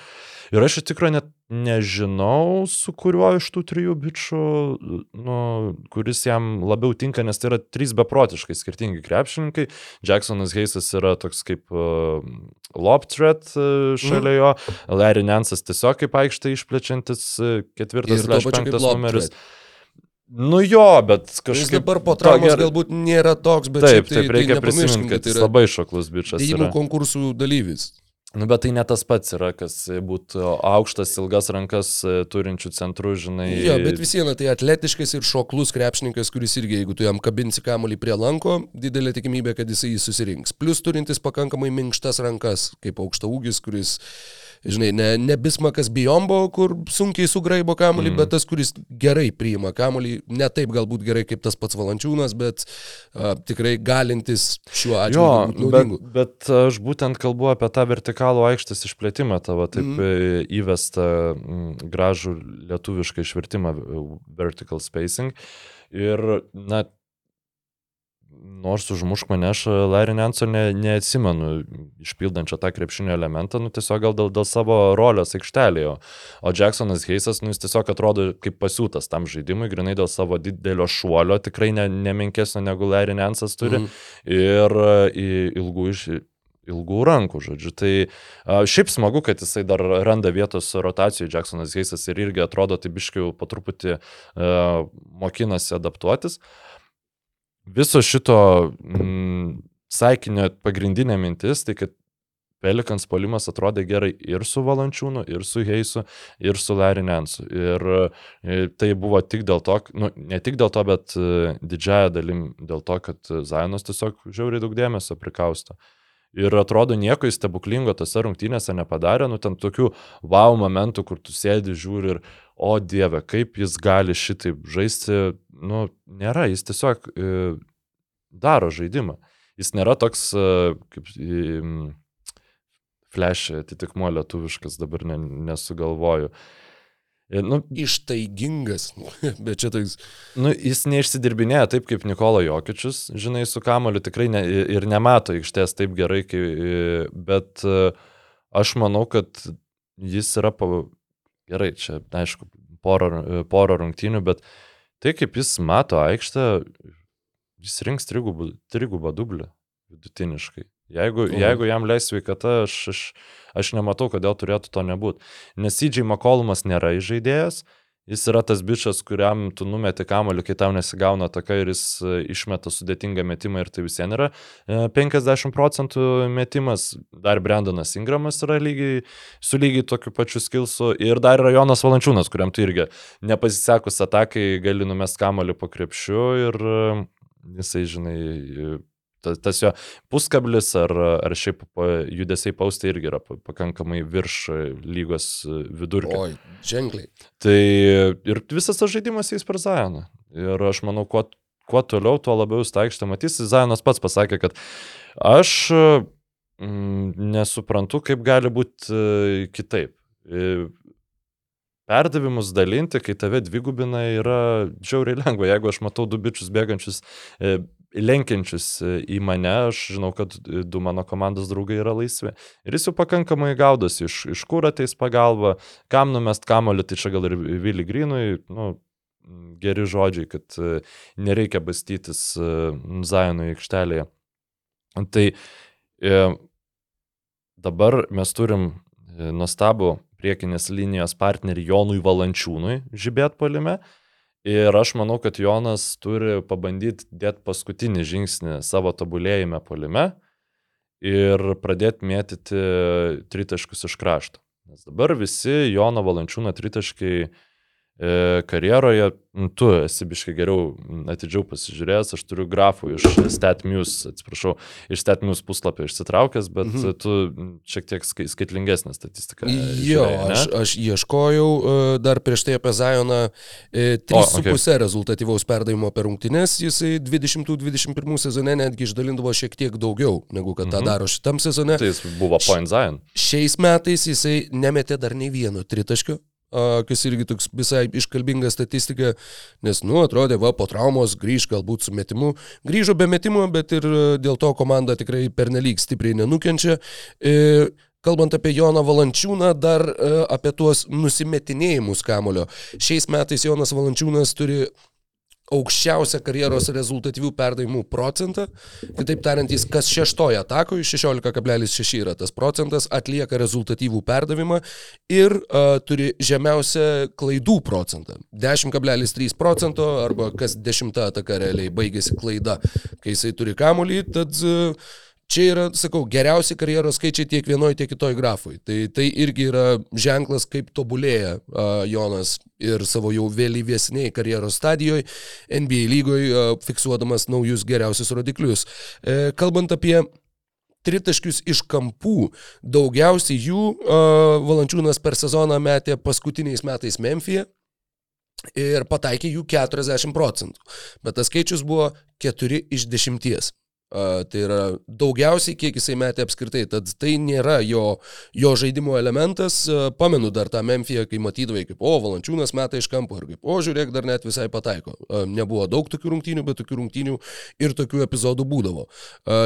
Ir aš iš tikrųjų net nežinau, su kuriuo iš tų trijų bičių, nu, kuris jam labiau tinka, nes tai yra trys beprotiškai skirtingi krepšininkai. Jacksonas Heisas yra toks kaip uh, lob threat šalia jo, Larry Nansas tiesiog kaip aikštė išplečiantis uh, ketvirtas ir penktas numeris. Threat. Nu jo, bet kažkaip... Jis dabar po traumos ger... galbūt nėra toks, bet taip, tai, taip reikia tai prisiminti, kad jis labai šoklus bičias. Dėjimų konkursų dalyvis. Nu, bet tai ne tas pats yra, kas būtų aukštas, ilgas rankas e, turinčių centrų, žinai. Jo, bet vis viena tai atletiškas ir šoklus krepšininkas, kuris irgi, jeigu tu jam kabinsi kamuolį prie lanko, didelė tikimybė, kad jisai jį susirinks. Plus turintis pakankamai minkštas rankas, kaip aukšta ūgis, kuris žinai, ne, ne Bismakas Bijombo, kur sunkiai sugraibo kamuolį, mm. bet tas, kuris gerai priima kamuolį, ne taip galbūt gerai kaip tas pats Valančiūnas, bet a, tikrai galintis šiuo atveju. Bet, bet aš būtent kalbu apie tą vertikalų aikštės išplėtimą, tavo taip mm. įvestą gražų lietuvišką išvertimą vertical spacing. Ir, na, nors užmušk mane, aš Larry Nanso ne, neatsimenu išpildančio tą krepšinio elementą, nu tiesiog gal dėl, dėl savo rolės aikštelėje. O Jacksonas Heisas, nu jis tiesiog atrodo kaip pasiūtas tam žaidimui, grinai dėl savo didelio šuolio, tikrai ne, nemenkesnio negu Larry Nansas turi. Mm. Ir į, ilgų iš ilgų rankų, žodžiu. Tai šiaip smagu, kad jisai dar randa vietos rotacijų, Jacksonas Heisas ir irgi atrodo taip iškiau po truputį a, mokinasi adaptuotis. A, viso šito mm, saikinio pagrindinė mintis, tai kad Pelikans polimas atrodė gerai ir su Valančiūnu, ir su Heisu, ir su Larinensu. Ir e, tai buvo tik dėl to, nu, ne tik dėl to, bet e, didžiaja dalim dėl to, kad Zainas tiesiog žiauriai daug dėmesio prikausto. Ir atrodo, nieko įstebuklingo tose rungtynėse nepadarė, nu ten tokių wow momentų, kur tu sėdi, žiūri ir, o dieve, kaip jis gali šitaip žaisti, nu, nėra, jis tiesiog e, daro žaidimą. Jis nėra toks e, kaip e, flash atitikmuo lietuviškas, dabar ne, nesugalvoju. Nu, Ištaigingas, (laughs) bet čia toks. Nu, jis neišsidirbinėja taip kaip Nikola Jokičius, žinai, su kamoliu tikrai ne, ir nemato aikštės taip gerai, kai, bet e, aš manau, kad jis yra, pa, gerai, čia, aišku, poro, poro rungtynių, bet tai kaip jis mato aikštę, jis rinks trigubą, trigubą dublį vidutiniškai. Jeigu, mhm. jeigu jam leis sveikata, aš, aš, aš nematau, kodėl turėtų to nebūti. Nes CJ McCollumas nėra žaidėjas, jis yra tas bičias, kuriam tu numeti kamoliu, kai tau nesigauna taka ir jis e, išmeta sudėtingą metimą ir tai vis vien yra 50 e, procentų metimas. Dar Brendanas Ingramas yra lygiai, su lygiai tokiu pačiu skilsu ir dar yra Jonas Valančiūnas, kuriam tu irgi nepasisekus atakai gali numest kamoliu po krepšiu ir e, jisai, žinai, tas, tas jo puskablis ar, ar šiaip judesiai paustai irgi yra pakankamai virš lygos vidurkio. Oi, ženkliai. Tai ir visas tas žaidimas eis per Zajoną. Ir aš manau, kuo, kuo toliau, tuo labiau staikštę matys. Zajonas pats pasakė, kad aš mm, nesuprantu, kaip gali būti e, kitaip. E, perdavimus dalinti, kai tave dvigubina, yra žiauriai lengva. Jeigu aš matau du bičius bėgančius e, lenkiančius e, į mane, aš žinau, kad du mano komandos draugai yra laisvi. Ir jis jau pakankamai gaudosi, iš, iš kur ateis pagalba, kam numest kamolį, tai čia gal ir Vili Grinui, nu, geri žodžiai, kad e, nereikia bastytis e, Zajonui aikštelėje. Tai e, dabar mes turim nuostabų priekinės linijos partnerį Jonui Valančiūnui žibėt palime. Ir aš manau, kad Jonas turi pabandyti dėti paskutinį žingsnį savo tobulėjime polime ir pradėti mėtyti tritaškus iš krašto. Nes dabar visi Jono Valančiūno tritaškai karjeroje, nu, tu esi biškai geriau, atidžiau pasižiūrėjęs, aš turiu grafų iš StatMuse, atsiprašau, iš StatMuse puslapio išsitraukęs, bet mhm. tu šiek tiek skaitlingesnę statistiką. Jo, žiūrėjai, aš, aš ieškojau e, dar prieš tai apie Zajoną 3,5 okay. rezultatyvaus perdavimo per rungtynes, jisai 20-21 sezone netgi išdalindavo šiek tiek daugiau, negu kad tą mhm. daro šitam sezone. Tai jis buvo Point Zion. Šiais metais jisai nemetė dar nei vieno tritaškio kas irgi toks visai iškalbinga statistika, nes, nu, atrodė, va, po traumos grįž galbūt su metimu. Grįžo be metimo, bet ir dėl to komanda tikrai pernelyg stipriai nenukenčia. E, kalbant apie Joną Valančiūną, dar apie tuos nusimetinėjimus kamulio. Šiais metais Jonas Valančiūnas turi aukščiausią karjeros rezultatyvių perdavimų procentą. Kitaip tariant, jis kas šeštoje atakoje, 16,6 yra tas procentas, atlieka rezultatyvų perdavimą ir uh, turi žemiausią klaidų procentą. 10,3 procento arba kas dešimta ataka realiai baigėsi klaida, kai jisai turi kamulį, tad uh, Čia yra, sakau, geriausi karjeros skaičiai tiek vienoje, tiek kitoje grafui. Tai, tai irgi yra ženklas, kaip tobulėja uh, Jonas ir savo jau vėlyvesniai karjeros stadijoje, NBA lygoje, uh, fiksuodamas naujus geriausius rodiklius. Uh, kalbant apie tritaškius iš kampų. Daugiausiai jų uh, Valančiūnas per sezoną metė paskutiniais metais Memphije ir pataikė jų 40 procentų. Bet tas skaičius buvo 4 iš 10. Tai yra daugiausiai, kiek jisai metė apskritai. Tad tai nėra jo, jo žaidimo elementas. Pamenu dar tą Memphiją, kai matydavai, kaip, o, valančiūnas meta iš kampo ir kaip, o, žiūrėk, dar net visai pataiko. Nebuvo daug tokių rungtynių, bet tokių rungtynių ir tokių epizodų būdavo.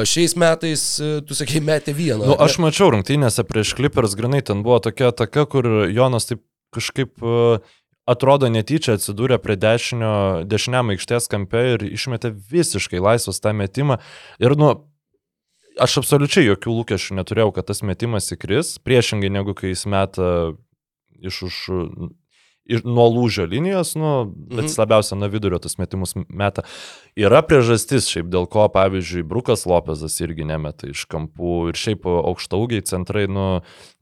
Šiais metais, tu sakai, metė vieną. Nu, aš mačiau rungtynėse prieš Clippers, grinai, ten buvo tokia ataka, kur Jonas taip kažkaip uh, atrodo netyčia atsidūrė prie dešinio, dešiniam aikštės kampe ir išmetė visiškai laisvas tą metimą. Ir, nu, aš absoliučiai jokių lūkesčių neturėjau, kad tas metimas įkris, priešingai negu kai jis meta iš už ir nuo lūžio linijos, nu, bet mhm. labiausia nuo vidurio tas metimus meta. Yra priežastis šiaip, dėl ko, pavyzdžiui, Brukas Lopezas irgi nemeta iš kampų ir šiaip aukštaugiai centrai, nu,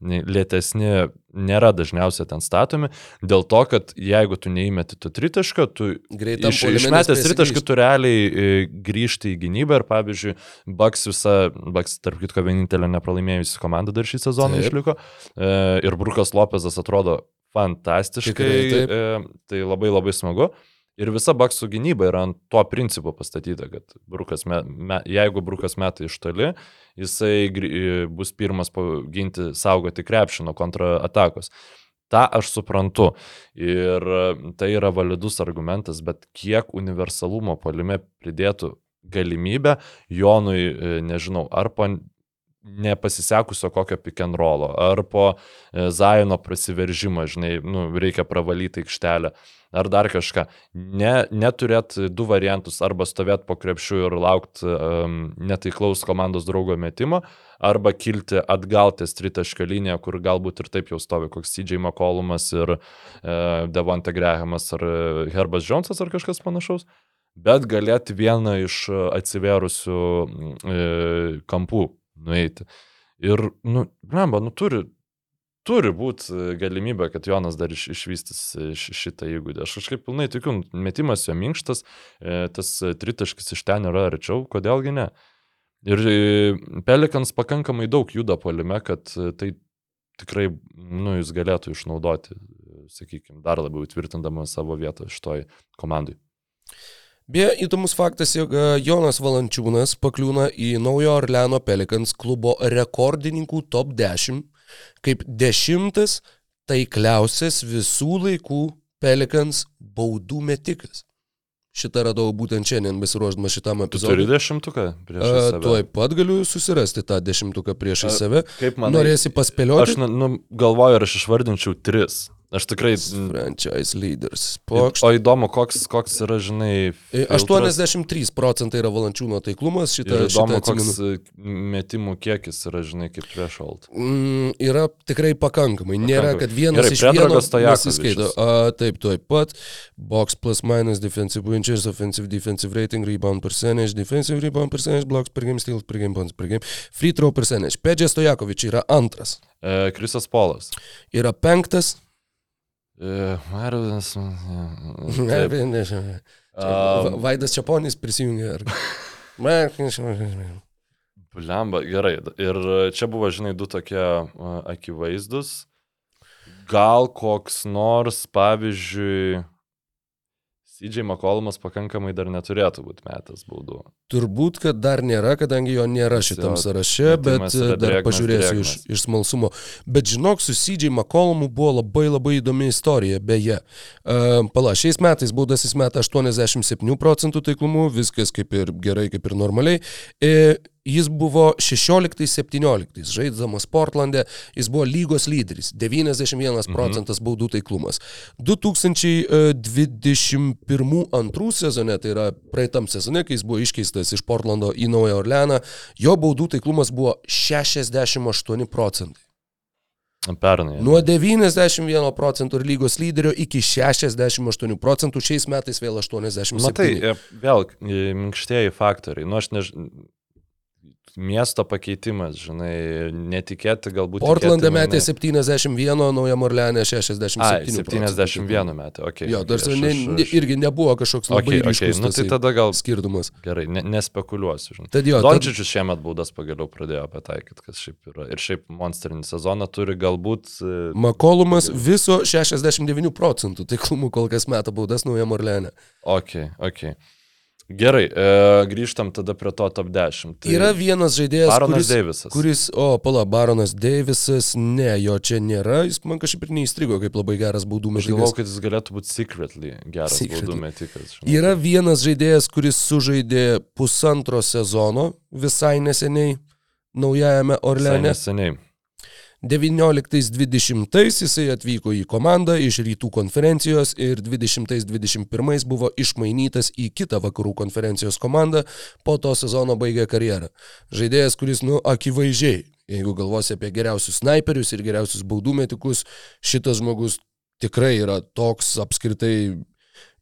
lėtesni nėra dažniausiai ten statomi, dėl to, kad jeigu tu neįmeti tu tritašką, tu Greitam iš, išmetęs tritašką tu realiai e, grįžti į gynybą ir, pavyzdžiui, Baks visą, Baks, tarp kitko, vienintelė nepralaimėjusi komanda dar šį sezoną Taip. išliko e, ir Brukas Lopezas atrodo fantastiškai. Tikrai, e, tai labai labai smagu. Ir visa baksų gynyba yra ant to principo pastatyta, kad brukas me, me, jeigu brukas metai iš toli, jisai bus pirmas ginti, saugoti krepšį nuo kontraatakos. Ta aš suprantu. Ir tai yra validus argumentas, bet kiek universalumo palime pridėtų galimybę Jonui, e, nežinau, ar po nepasisekusio kokio pick and rollo, ar po e, Zaino prasiveržimo, žinai, nu, reikia pravalyti aikštelę, ar dar kažką. Ne, neturėt du variantus, arba stovėti po krepšiu ir laukti um, netaiklaus komandos draugo metimo, arba kilti atgal ties tritašką liniją, kur galbūt ir taip jau stovi koks CJ McCollumas ir e, Devonte Grahamas ar Herbas Jonesas ar kažkas panašaus. Bet galėti vieną iš atsivėrusių e, kampų nueiti. Ir, nu, blemba, nu turi, turi būti e, galimybė, kad Jonas dar iš, išvystys e, šitą įgūdį. Aš kažkaip pilnai tikiu, metimas jo minkštas, e, tas tritaškis iš ten yra arčiau, kodėlgi ne. Ir Pelikans pakankamai daug juda polime, kad tai tikrai, nu, jis galėtų išnaudoti, sakykime, dar labiau tvirtindama savo vietą šitoj komandai. Beje, įdomus faktas, jog e, Jonas Valančiūnas pakliūna į Naujo Orleano Pelikans klubo rekordininkų top 10 kaip dešimtas taikliausias visų laikų Pelikans baudų metikas. Šitą radau būtent šiandien besiruoždamas šitam epizodui. Turi dešimtuką prieš save. Tuoj pat galiu susirasti tą dešimtuką prieš save. Kaip man? Norėsi paspėlioti? Aš nu, galvoju, ar aš išvardinčiau tris. Aš tikrai. Franchise leaders. Pokšt. O įdomu, koks, koks yra, žinai. Filtras. 83 procentai yra valančiūno taiklumas. Šitą, ir įdomu, šitą koks e, metimų kiekis yra, žinai, kaip alt. Mm, yra tikrai pakankamai. Nėra, kad vienas Gerai, iš vieno nesiskaito. A, taip, taip pat. Box plus minus, defensive winches, offensive defensive rating, rebound percentage, defensive rebound percentage, blocks per game, steals per game, points per game, free throw percentage. Pedžės Stojakovič yra antras. E, Krisas Polas. Yra penktas. Marvinas. Vaidas Čiaponis prisijungė. (laughs) Blemba, gerai. Ir čia buvo, žinai, du tokie akivaizdus. Gal koks nors, pavyzdžiui, CJ McCollumas pakankamai dar neturėtų būti metas baudų. Turbūt, kad dar nėra, kadangi jo nėra šitam sąraše, bet dar drėgnas, pažiūrėsiu drėgnas. iš, iš smalsumo. Bet žinok, su CJ McCollumu buvo labai labai įdomi istorija, beje. Uh, pala, šiais metais baudas jis meta 87 procentų taiklumu, viskas kaip ir gerai, kaip ir normaliai. E, Jis buvo 16-17, žaiddamas Portlande, jis buvo lygos lyderis, 91 mhm. procentas baudų taiklumas. 2021-2 sezone, tai yra praeitam sezone, kai jis buvo iškeistas iš Portlando į Naują Orleaną, jo baudų taiklumas buvo 68 procentai. Pernai. Nuo 91 procentų ir lygos lyderio iki 68 procentų, šiais metais vėl 87. Matai, e, vėl minkštieji faktoriai. Nu, aš nežinau miesto pakeitimas, žinai, netikėti galbūt. Portlandą metė 71, Naujam Orleanė 67. Ai, 71 metė, okei. Okay, jo, dar okay, ne, ne, irgi nebuvo kažkoks labai okay, ryškus. Okay. Nu, tai tada gal skirtumas. Gerai, ne, nespekuliuosiu, žinai. Tad jo. Dončičius tad... šiemet baudas pagaliau pradėjo pataikyti, kas šiaip yra. Ir šiaip monsterinį sezoną turi galbūt. E, Makolumas viso 69 procentų taiklumų kol kas meta baudas Naujam Orleanė. Ok, ok. Gerai, e, grįžtam tada prie to top 10. Tai yra vienas žaidėjas. Baronas kuris, Deivisas. Kuris, o, pala, Baronas Deivisas, ne, jo čia nėra, jis man kažkaip ir neįstrigo kaip labai geras baudų metikas. Galvoju, kad jis galėtų būti secretly geras secretly. baudų metikas. Žinau. Yra vienas žaidėjas, kuris sužaidė pusantro sezono visai neseniai naujajame Orleane. Visai neseniai. 19-20 jisai atvyko į komandą iš rytų konferencijos ir 20-21 buvo išmainytas į kitą vakarų konferencijos komandą, po to sezono baigė karjerą. Žaidėjas, kuris, nu, akivaizdžiai, jeigu galvosi apie geriausius snaiperius ir geriausius baudų metikus, šitas žmogus tikrai yra toks apskritai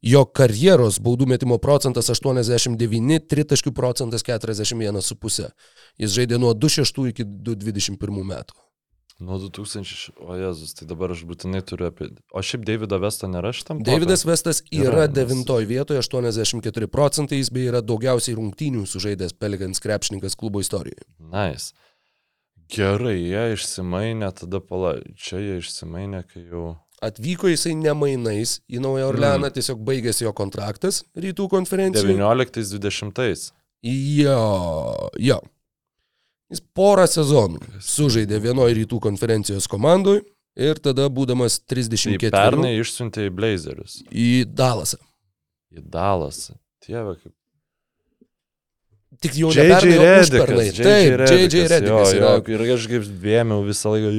jo karjeros baudų metimo procentas 89, tritaškių procentas 41,5. Jis žaidė nuo 26 iki 21 metų. Nuo 2000, o Jėzus, tai dabar aš būtinai turiu apie... O šiaip Davido Vestą nėra šitam? Davidas Vestas yra, yra devintoje vietoje, 84 procentai, jis bei yra daugiausiai rungtynių sužaidęs Peligans krepšininkas klubo istorijoje. Nice. Gerai, jie išsimainė, tada pala, čia jie išsimainė, kai jau... Atvyko jisai nemainais į Naują Orleaną, mm. tiesiog baigėsi jo kontraktas rytų konferencijoje. 19-20. Jo, jo. Jis porą sezonų sužaidė vienoje rytų konferencijos komandai, ir tada būdamas Tai 34 pernai išsiuntė į Blazerius. į Dalasą. Į Dalasą. Tieve, kaip. Tik jau ne pernai, o užpernai. Taip, JJ Redikas jo, jo, Ir aš kaip vėmiau visą laiką,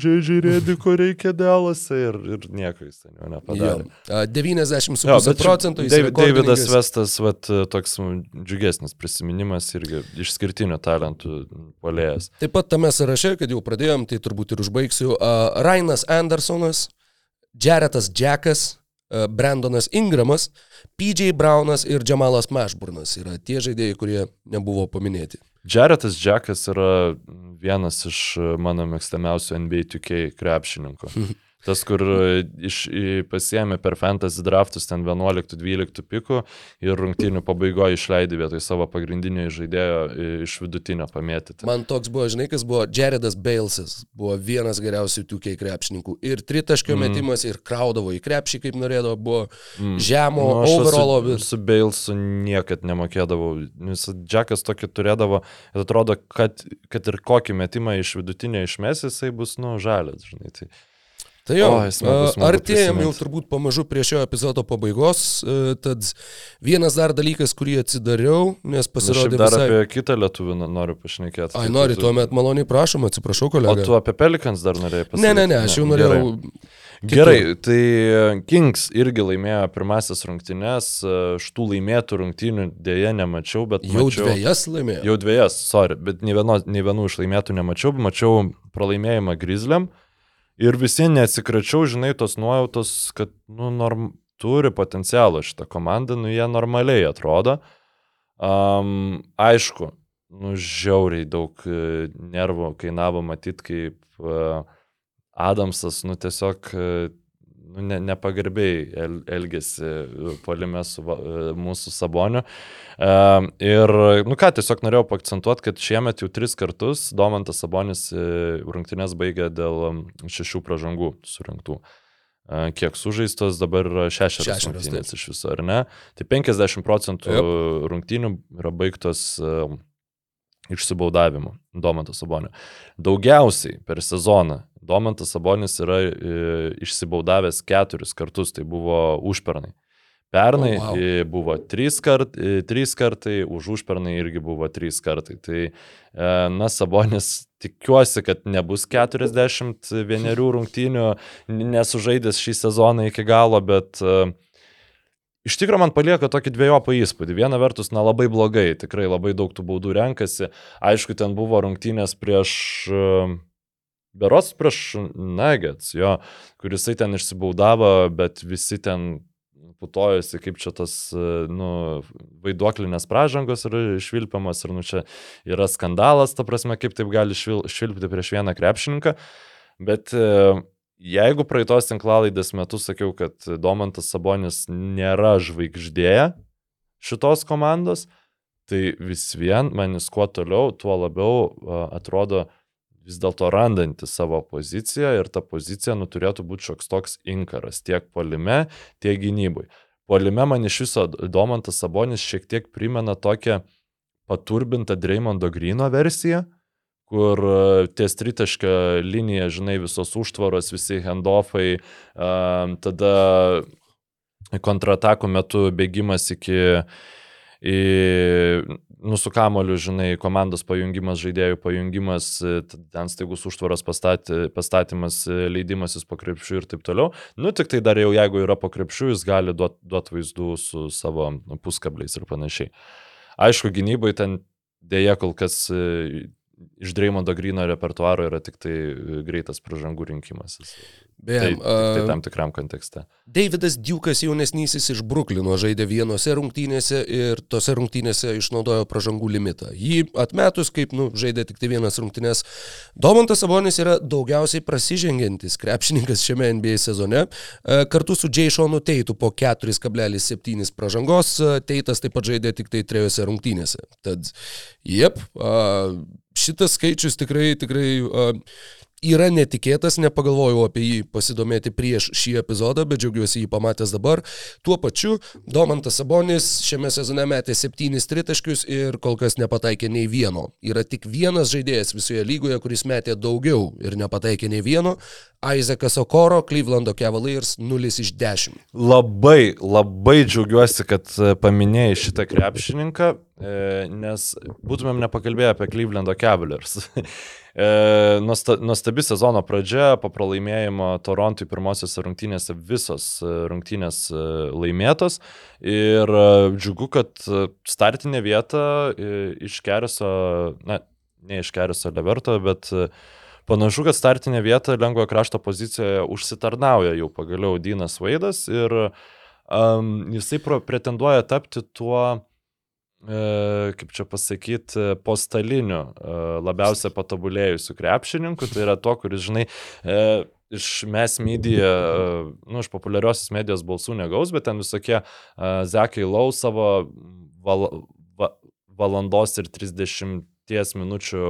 JJ Rediko reikia Dalasą ir, ir nieko jis ten jau nepadarė. A, 90,5 Jo, bet procentų jis Dav- yra Davidas. Vestas, vat, toks džiugesnis prisiminimas irgi išskirtinių talentų polėjas. Taip pat tame sąraše, kad jau pradėjom, tai turbūt ir užbaigsiu. Uh, Rainas Andersonas, Jaretas Jackas, Brandonas Ingramas, PJ Brownas ir Džamalas Mashburnas yra tie žaidėjai, kurie nebuvo paminėti. Jaretas Jackas yra vienas iš mano mėgstamiausių NBA 2K krepšininkų. (laughs) Tas, kur e, iš, pasiėmė per fantasy draftus ten 11-12 pikų ir rungtynių pabaigoje išleidė vietoj savo pagrindinio žaidėjo e, iš vidutinio pamėtyti. Man toks buvo, žinai, kas buvo Jaredas Balesas, buvo vienas geriausių 2K krepšininkų. Ir tritaškio mm. metimas, ir kraudavo į krepšį, kaip norėdavo, buvo mm. žemo Nu, overallo. Su, su Balesu niekad nemokėdavau. Nes Džekas tokį turėdavo, ir atrodo, kad, kad ir kokį metimą iš vidutinio išmes, jisai bus, nu, žalias, žinai. Tai, Tai jo, Oi, smagu, smagu artėjom jau turbūt pamažu prie šio epizodo pabaigos, tad vienas dar dalykas, kurį atsidariau, nes pasirodė dar visai... apie kitą lietuvį no- noriu pašnekėti. Ai, nori, tu- tuomet maloniai prašom, atsiprašau, O kolega. tu apie Pelikans dar norėjai pasakyti? Ne, ne, ne, aš jau norėjau. Gerai, Gerai tai Kings irgi laimėjo pirmasis rungtynes, štų laimėtų rungtynių dėje nemačiau, bet Jau mačiau, dviejas laimėjo. Jau dviejas, sorry, bet nei, vieno, nei vienų iš laimėtų nemačiau, mačiau pralaimėjimą Grizzliam ir visi neatsikračiau, žinai, tos nuojautos, kad, nu, norm, turi potencialą šitą komandą, nu, jie normaliai atrodo. Um, aišku, nu, žiauriai daug e, nervų kainavo matyti, kaip uh, Adamsas, nu, tiesiog uh, nu, ne, nepagarbiai el, elgėsi polime su va- e, mūsų saboniu. Um, ir, nu ką, tiesiog norėjau pakcentuoti, kad šiemet jau tris kartus Domantas Sabonis e, rungtynės baigė dėl šešių pražangų surinktų. E, Kiek sužaistos dabar yra šešios rungtynės iš viso, ar ne? Tai 50 procentų Jep. rungtynių yra baigtos em, išsibaudavimu Domantas Sabonio. Daugiausiai per sezoną Domantas Sabonis yra e, išsibaudavęs keturis kartus, tai buvo užpernai. Pernai oh, wow. buvo trys, kart, e, trys kartai, už užpernai irgi buvo trys kartai. Tai, e, na, Sabonis tikiuosi, kad nebus 41 (laughs) rungtynių, nesužaidęs šį sezoną iki galo, bet e, Iš tikrųjų, man palieka tokį dviejopą įspūdį. Viena vertus, na labai blogai, tikrai labai daug tų baudų renkasi. Aišku, ten buvo rungtynės prieš, e, beros prieš Nuggets, jo, kurisai ten išsibaudavo, bet visi ten putojasi, kaip čia tas, e, nu, vaiduoklinės pražangos yra išvilpiamas ir, nu, čia yra skandalas, ta prasme, kaip taip gali švil, švilpti prieš vieną krepšininką. Bet e, jeigu praeitos tinklalaidės metu sakiau, kad Domantas Sabonis nėra žvaigždė šitos komandos, tai vis vien manis kuo toliau, tuo labiau a, atrodo vis dėlto randanti savo poziciją ir ta pozicija nu, turėtų būti šioks toks inkaras tiek polime, tiek gynybai. Polime man iš viso Domantas Sabonis šiek tiek primena tokią paturbintą Dreymondo Grino versiją, kur e, ties tritaškio linija, žinai, visos užtvaros, visi handoffai, um, tada kontratako metu bėgimas iki į nusų kamolių, žinai, komandos pajungimas, žaidėjų pajungimas, e, ten staigus užtvaros pastatė, pastatymas, e, leidimasis po krepšių ir taip toliau. Nu, tik tai dar jau jeigu yra po krepšių, jis gali duoti duot vaizdų su savo nu, puskabliais ir panašiai. Aišku, gynybai ten dėja kol kas e, iš Dreimondo Grino repertuaro yra tik tai e, greitas pražangų rinkimas. Beje, Tai, tai tam tikram kontekste. Davidas Dukas jaunesnysis iš Bruklino žaidė vienose rungtynėse ir tose rungtynėse išnaudojo pražangų limitą. Jį atmetus, kaip nu, žaidė tik tai vienas rungtynės, Domantas Sabonis yra daugiausiai prasižengiantis krepšininkas šiame NBA sezone. E, Kartu su Jay Šonu Teitu po 4,7 pražangos, e, Teitas taip pat žaidė tik tai trejose rungtynėse. Tad, jep, šitas skaičius tikrai, tikrai a, yra netikėtas, nepagalvojau apie jį pasidomėti prieš šį epizodą, bet džiaugiuosi jį pamatęs dabar. Tuo pačiu, Domantas Sabonis šiame sezone metė septynis tritaškius ir kol kas nepataikė nei vieno. Yra tik vienas žaidėjas visoje lygoje, kuris metė daugiau ir nepataikė nei vieno. Isaacas Okoro, Clevelando Cavaliers 0 iš 10. Labai, labai džiaugiuosi, kad e, paminėjai šitą krepšininką, nes būtumėm nepakalbėję apie Clevelando Cavaliers. (laughs) E, nuostabi sezono pradžia, po pralaimėjimo Torontui pirmosiose rungtynėse visos rungtynės laimėtos ir džiugu, kad startinė vieta iš Keriso, na, ne iš Keriso Leverto, bet Panašu, kad startinė vieta lengvojo krašto pozicijoje užsitarnauja jau pagaliau Dynas Vaidas ir um, jisai pretenduoja tapti tuo, e, kaip čia pasakyti, postaliniu, e, labiausiai patobulėjusiu krepšininku. Tai yra to, kuris, žinai, e, iš mes media, nu, iš populiariosios medijos balsų negaus, bet ten visokie Zekai Lau savo val, va, valandos ir 30 ties minučių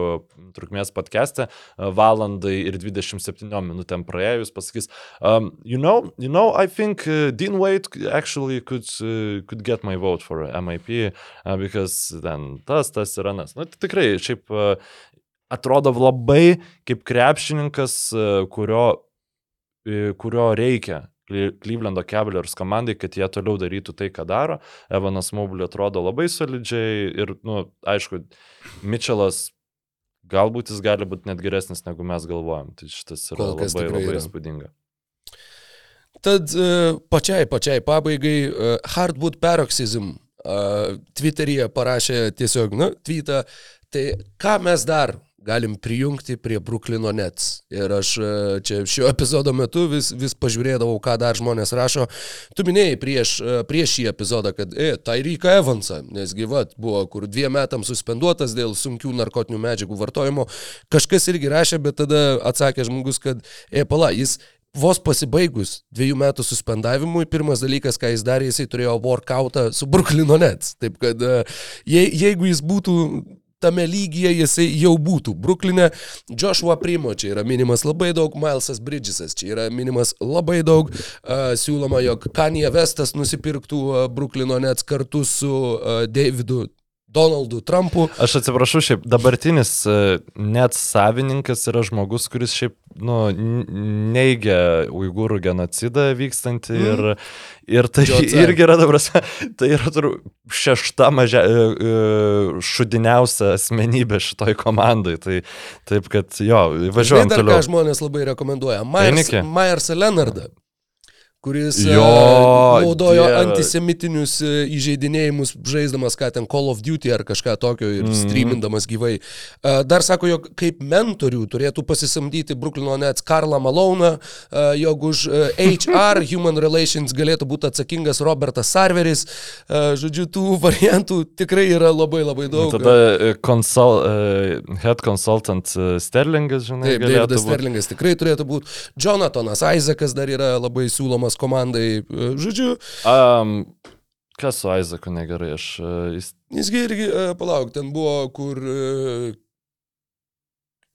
trukmės podcast'e, valandai ir 27 minutėm praėjus pasakys, um, you know, you know, I think uh, Dean Wade actually could, uh, could get my vote for MIP, uh, because ten tas, tas ir anas. Na, tai tikrai, šiaip uh, atrodo labai kaip krepšininkas, uh, kurio, kurio reikia Clevelando Cavaliers komandai, kad jie toliau darytų tai, ką daro. Evanas Mobley atrodo labai solidžiai ir, na, nu, aišku, Mitchellas galbūt jis gali būti net geresnis, negu mes galvojam. Tai šitas yra labai, labai yra. įspūdinga. Tad uh, pačiai, pačiai pabaigai, uh, Hardwood Paroxysm uh, Twitteryje parašė tiesiog, na, tweetą, tai ką mes dar galim prijungti prie Bruklino Nets. Ir aš e, čia šio epizodo metu vis, vis pažiūrėdavau, ką dar žmonės rašo. Tu minėjai prieš, e, prieš šį epizodą, kad, e, Tyrika Evansą, nes gyvat buvo, kur dviem metams suspenduotas dėl sunkių narkotinių medžiagų vartojimo. Kažkas irgi rašė, bet tada atsakė žmogus, kad, e, pala, jis vos pasibaigus dviejų metų suspendavimui, pirmas dalykas, ką jis darė, jisai turėjo workoutą su Bruklino Nets. Taip kad e, je, jeigu jis būtų tame lygyje jisai jau būtų. Bruklinė Joshua Primo čia yra minimas labai daug, Milesas Bridgesas čia yra minimas labai daug. Uh, siūloma, jog Kanye Vestas nusipirktų uh, Bruklino net kartu su uh, Davidu Donaldu Trumpu. Aš atsiprašau, šiaip dabartinis e, net savininkas yra žmogus, kuris šiaip nu, neigia uigūrų genocidą vykstantį mm. ir, ir tai Džiotze. irgi yra, dabar, (laughs) tai yra tur, šešta mažia, e, e, šudiniausia asmenybė šitoj komandai. Tai taip, kad jo, važiuojam toliau. Ką žmonės labai rekomenduoja? Myers, Myers Leonardą kuris jo, uh, naudojo dieve. antisemitinius uh, įžeidinėjimus, žaisdamas ką ten Call of Duty ar kažką tokio ir mm. streamindamas gyvai. Uh, dar sako, jog kaip mentorių turėtų pasisamdyti Bruklino Nets Karlą Maloną, jog už HR, (laughs) Human Relations galėtų būti atsakingas Robertas Sarveris. Žodžiu, tų variantų tikrai yra labai labai daug. Tada konsul, head consultant Sterlingas, žinai. Taip, Davidas Sterlingas tikrai turėtų būti. Jonathanas Isaacas dar yra labai siūlomas Tomas komandai, e, žodžiu. Um, kas su Aizaku negerai, aš... E, jis... Jisgi irgi, e, palauk, ten buvo, kur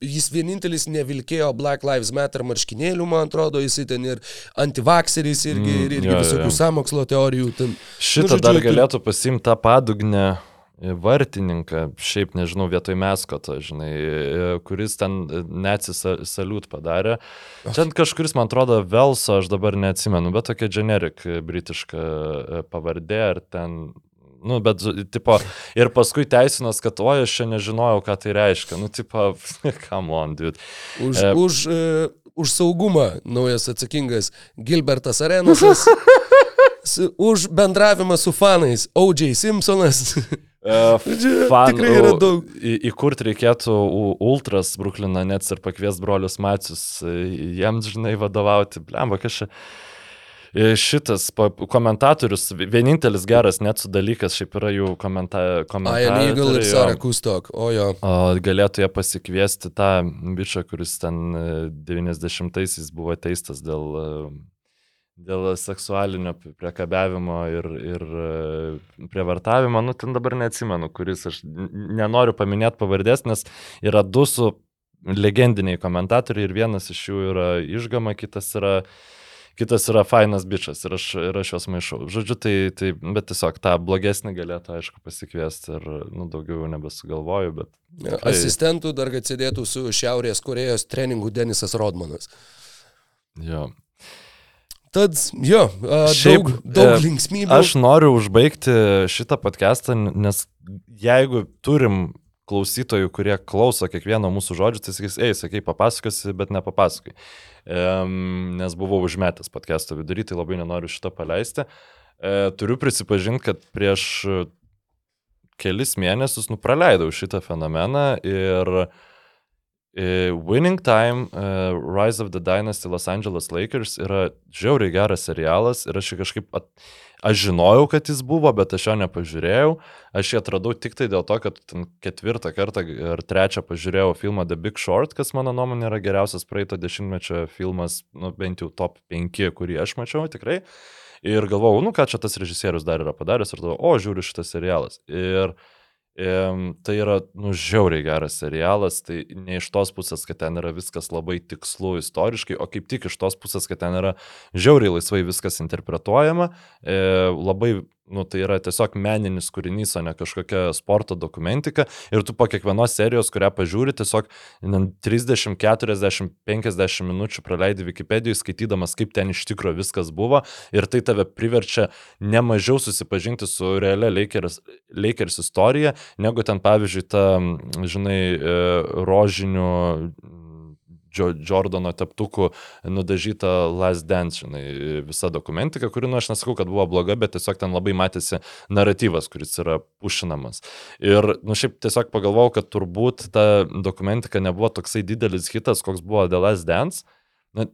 jis vienintelis nevilkėjo Black Lives Matter marškinėlių, man atrodo, jis ten ir antivakseris irgi, mm, ir irgi jo, visokių jo. samokslo teorijų. Ten, Šitą nu, žodžiu, dar galėtų pasimti tą padugnę vartininką, šiaip nežinau, vietoj meskoto, žinai, kuris ten neatsisaliut padarė. Čia kažkuris, man atrodo, Velso, aš dabar neatsimenu, bet tokia generik britiška e, pavardė, ar ten Nu, bet, tipo, ir paskui teisinas, kad oi, aš čia nežinojau, ką tai reiškia. Nu, tipo, (laughs) come on, dude. Už, e... už, uh, už saugumą naujas atsakingas Gilbertas Arenasas. (laughs) už bendravimą su fanais O.J. Simpsonas. Fan, Tikrai yra daug. Įkurti reikėtų Ultras Bruklino Nets ir pakvies brolius Macius, e, jiems, žinai, vadovauti. Blemba, kažkaip. E, šitas komentatorius, vienintelis geras net su dalykas, šiaip yra jų komenta, komentatorius. Ai, Eagle ir Sara Kustok, o jo. O galėtų jie pasikviesti tą bičią, kuris ten 90-aisiais e, buvo teistas dėl dėl seksualinio priekabiavimo ir, ir e, prievartavimo, nu ten dabar neatsimenu, kuris aš nenoriu paminėti pavardės, nes yra du su legendiniai komentatoriai ir vienas iš jų yra išgama, kitas yra kitas yra fainas bičias ir aš, ir aš juos maišau. Žodžiu, tai, tai, bet tiesiog tą blogesnį galėtų, aišku, pasikviesti ir, nu, daugiau nebesugalvoju, bet... Tikrai... Asistentų dar atsidėtų su Šiaurės Korejos treningu Denisas Rodmanas. Jo. Tad, jo, Šiaip, daug, daug e, linksmybių. Aš noriu užbaigti šitą podcastą, nes jeigu turim klausytojų, kurie klauso kiekvieno mūsų žodžio, tai sakys, ei, sakai, papasakosi, bet nepapasakai. Um, nes buvau užmetęs podcast'o vidury, tai labai nenoriu šitą paleisti. E, turiu prisipažinti, kad prieš kelis mėnesius nupraleidau šitą fenomeną ir e, Winning Time, uh, Rise of the Dynasty Los Angeles Lakers yra žiauriai geras serialas ir aš jį kažkaip at, Aš žinojau, kad jis buvo, bet aš jo nepažiūrėjau. Aš jį atradau tik tai dėl to, kad ketvirtą kartą ar trečią pažiūrėjau filmą The Big Short, kas mano nuomonė yra geriausias praeito dešimtmečio filmas, nu, bent jau top 5, kurį aš mačiau tikrai. Ir galvojau, nu ką čia tas režisierius dar yra padaręs ir galvojau, o žiūriu šitas serialas. Ir uh, Tai yra, nu, žiauriai geras serialas, tai ne iš tos pusės, kad ten yra viskas labai tikslu istoriškai, o kaip tik iš tos pusės, kad ten yra žiauriai laisvai viskas interpretuojama, e, labai nu, tai yra tiesiog meninis kūrinys, o ne kažkokia sporto dokumentika. Ir tu po kiekvienos serijos, kurią pažiūri, tiesiog 30, 40, 50 minučių praleidi Wikipedijoje skaitydamas, kaip ten iš tikrųjų viskas buvo. Ir tai tave priverčia nemažiau susipažinti su realia Lakers, Lakers istorija, negu ten, pavyzdžiui, ta, žinai, e, rožinių Jordano teptukų nudažyta Last Dance, žinai, visa dokumentika, kuri, nu, aš nesakau, kad buvo bloga, bet tiesiog ten labai matėsi naratyvas, kuris yra pušinamas. Ir, nu, šiaip tiesiog pagalvojau, kad turbūt ta dokumentika nebuvo toksai didelis hitas, koks buvo The Last Dance. Na,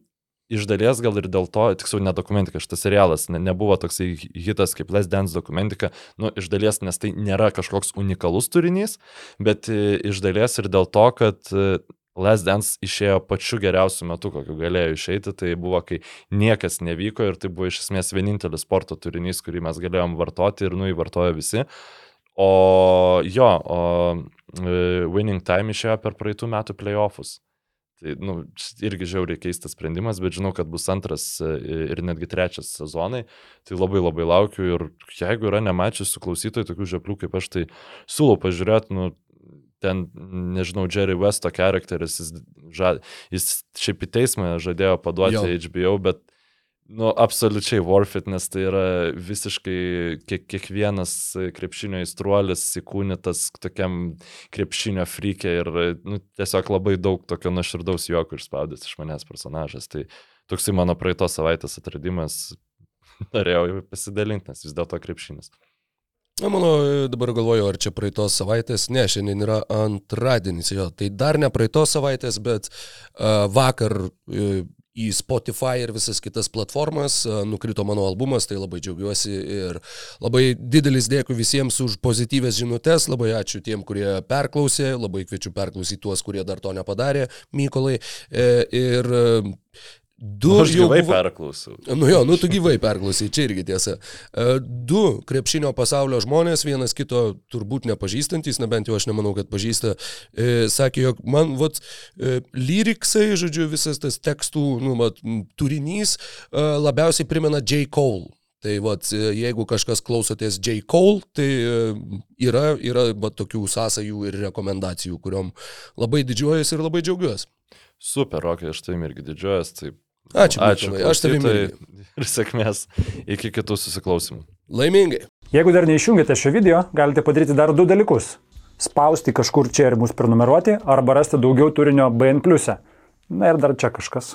iš dalies gal ir dėl to, tiksliau, ne dokumentika, šitas serialas ne, nebuvo toksai hitas kaip Les Dance dokumentika, nu, iš dalies, nes tai nėra kažkoks unikalus turinys, bet e, iš dalies ir dėl to, kad Last Dance išėjo pačiu geriausiu metu, kokiu galėjo išeiti, tai buvo, kai niekas nevyko ir tai buvo iš esmės vienintelis sporto turinys, kurį mes galėjom vartoti ir nu jį vartojo visi. O jo, o e, Winning Time išėjo per praeitų metų playoffus. Tai, nu, irgi žiauriai keistas sprendimas, bet žinau, kad bus antras e, ir netgi trečias sezonai. Tai labai labai laukiu ir jeigu yra nemačiusių klausytojų tokių žeplių kaip aš, tai siūlau pažiūrėti, nu, ten, nežinau, Jerry Westo charakteris, jis, ža, jis šiaip į teismą žadėjo paduoti jo. HBO, bet, nu, absoliučiai worth it, nes tai yra visiškai kiek, kiekvienas krepšinio įstruolis įkūnytas tokiam krepšinio frykė ir, nu, tiesiog labai daug tokio nuoširdaus juoko išspaudęs iš manęs personažas. Tai toksai mano praeitos savaitės atradimas, (laughs) norėjau pasidalinti, nes vis dėlto krepšinis. Na, mano, dabar galvoju, ar čia praeitos savaitės, ne, šiandien yra antradienis, jo, tai dar ne praeitos savaitės, bet uh, vakar uh, į Spotify ir visas kitas platformas nukrito mano albumas, tai labai džiaugiuosi ir labai didelis dėkui visiems už pozityvės žinutės, labai ačiū tiem, kurie perklausė, labai kviečiu perklausyti tuos, kurie dar to nepadarė, Mykolai. E, ir Du Aš gyvai buvo... perklausiau. Nu jo, nu tu gyvai perklausai, čia irgi tiesa. E, du krepšinio pasaulio žmonės, vienas kito turbūt nepažįstantis, na bent jau aš nemanau, kad pažįsta, e, sakė, jog man, vat, e, lyriksai, žodžiu, visas tas tekstų, nu, vat, turinys labiausiai primena J. Cole. Tai vat, jeigu kažkas klausotės J. Cole, tai yra, yra vat, tokių sąsajų ir rekomendacijų, kuriuom labai didžiuojuosi ir labai džiaugiuosi. Super, Rokai, aš tai irgi didžiuojas, tai Ačiū. Ačiū. Aš tavimi. Ir sėkmės iki kitų susiklausimų. Laimingai. Jeigu dar neišjungėte šio video, galite padaryti dar du dalykus. Spausti kažkur čia ir mus prenumeruoti, arba rasti daugiau turinio BN. Na ir dar čia kažkas.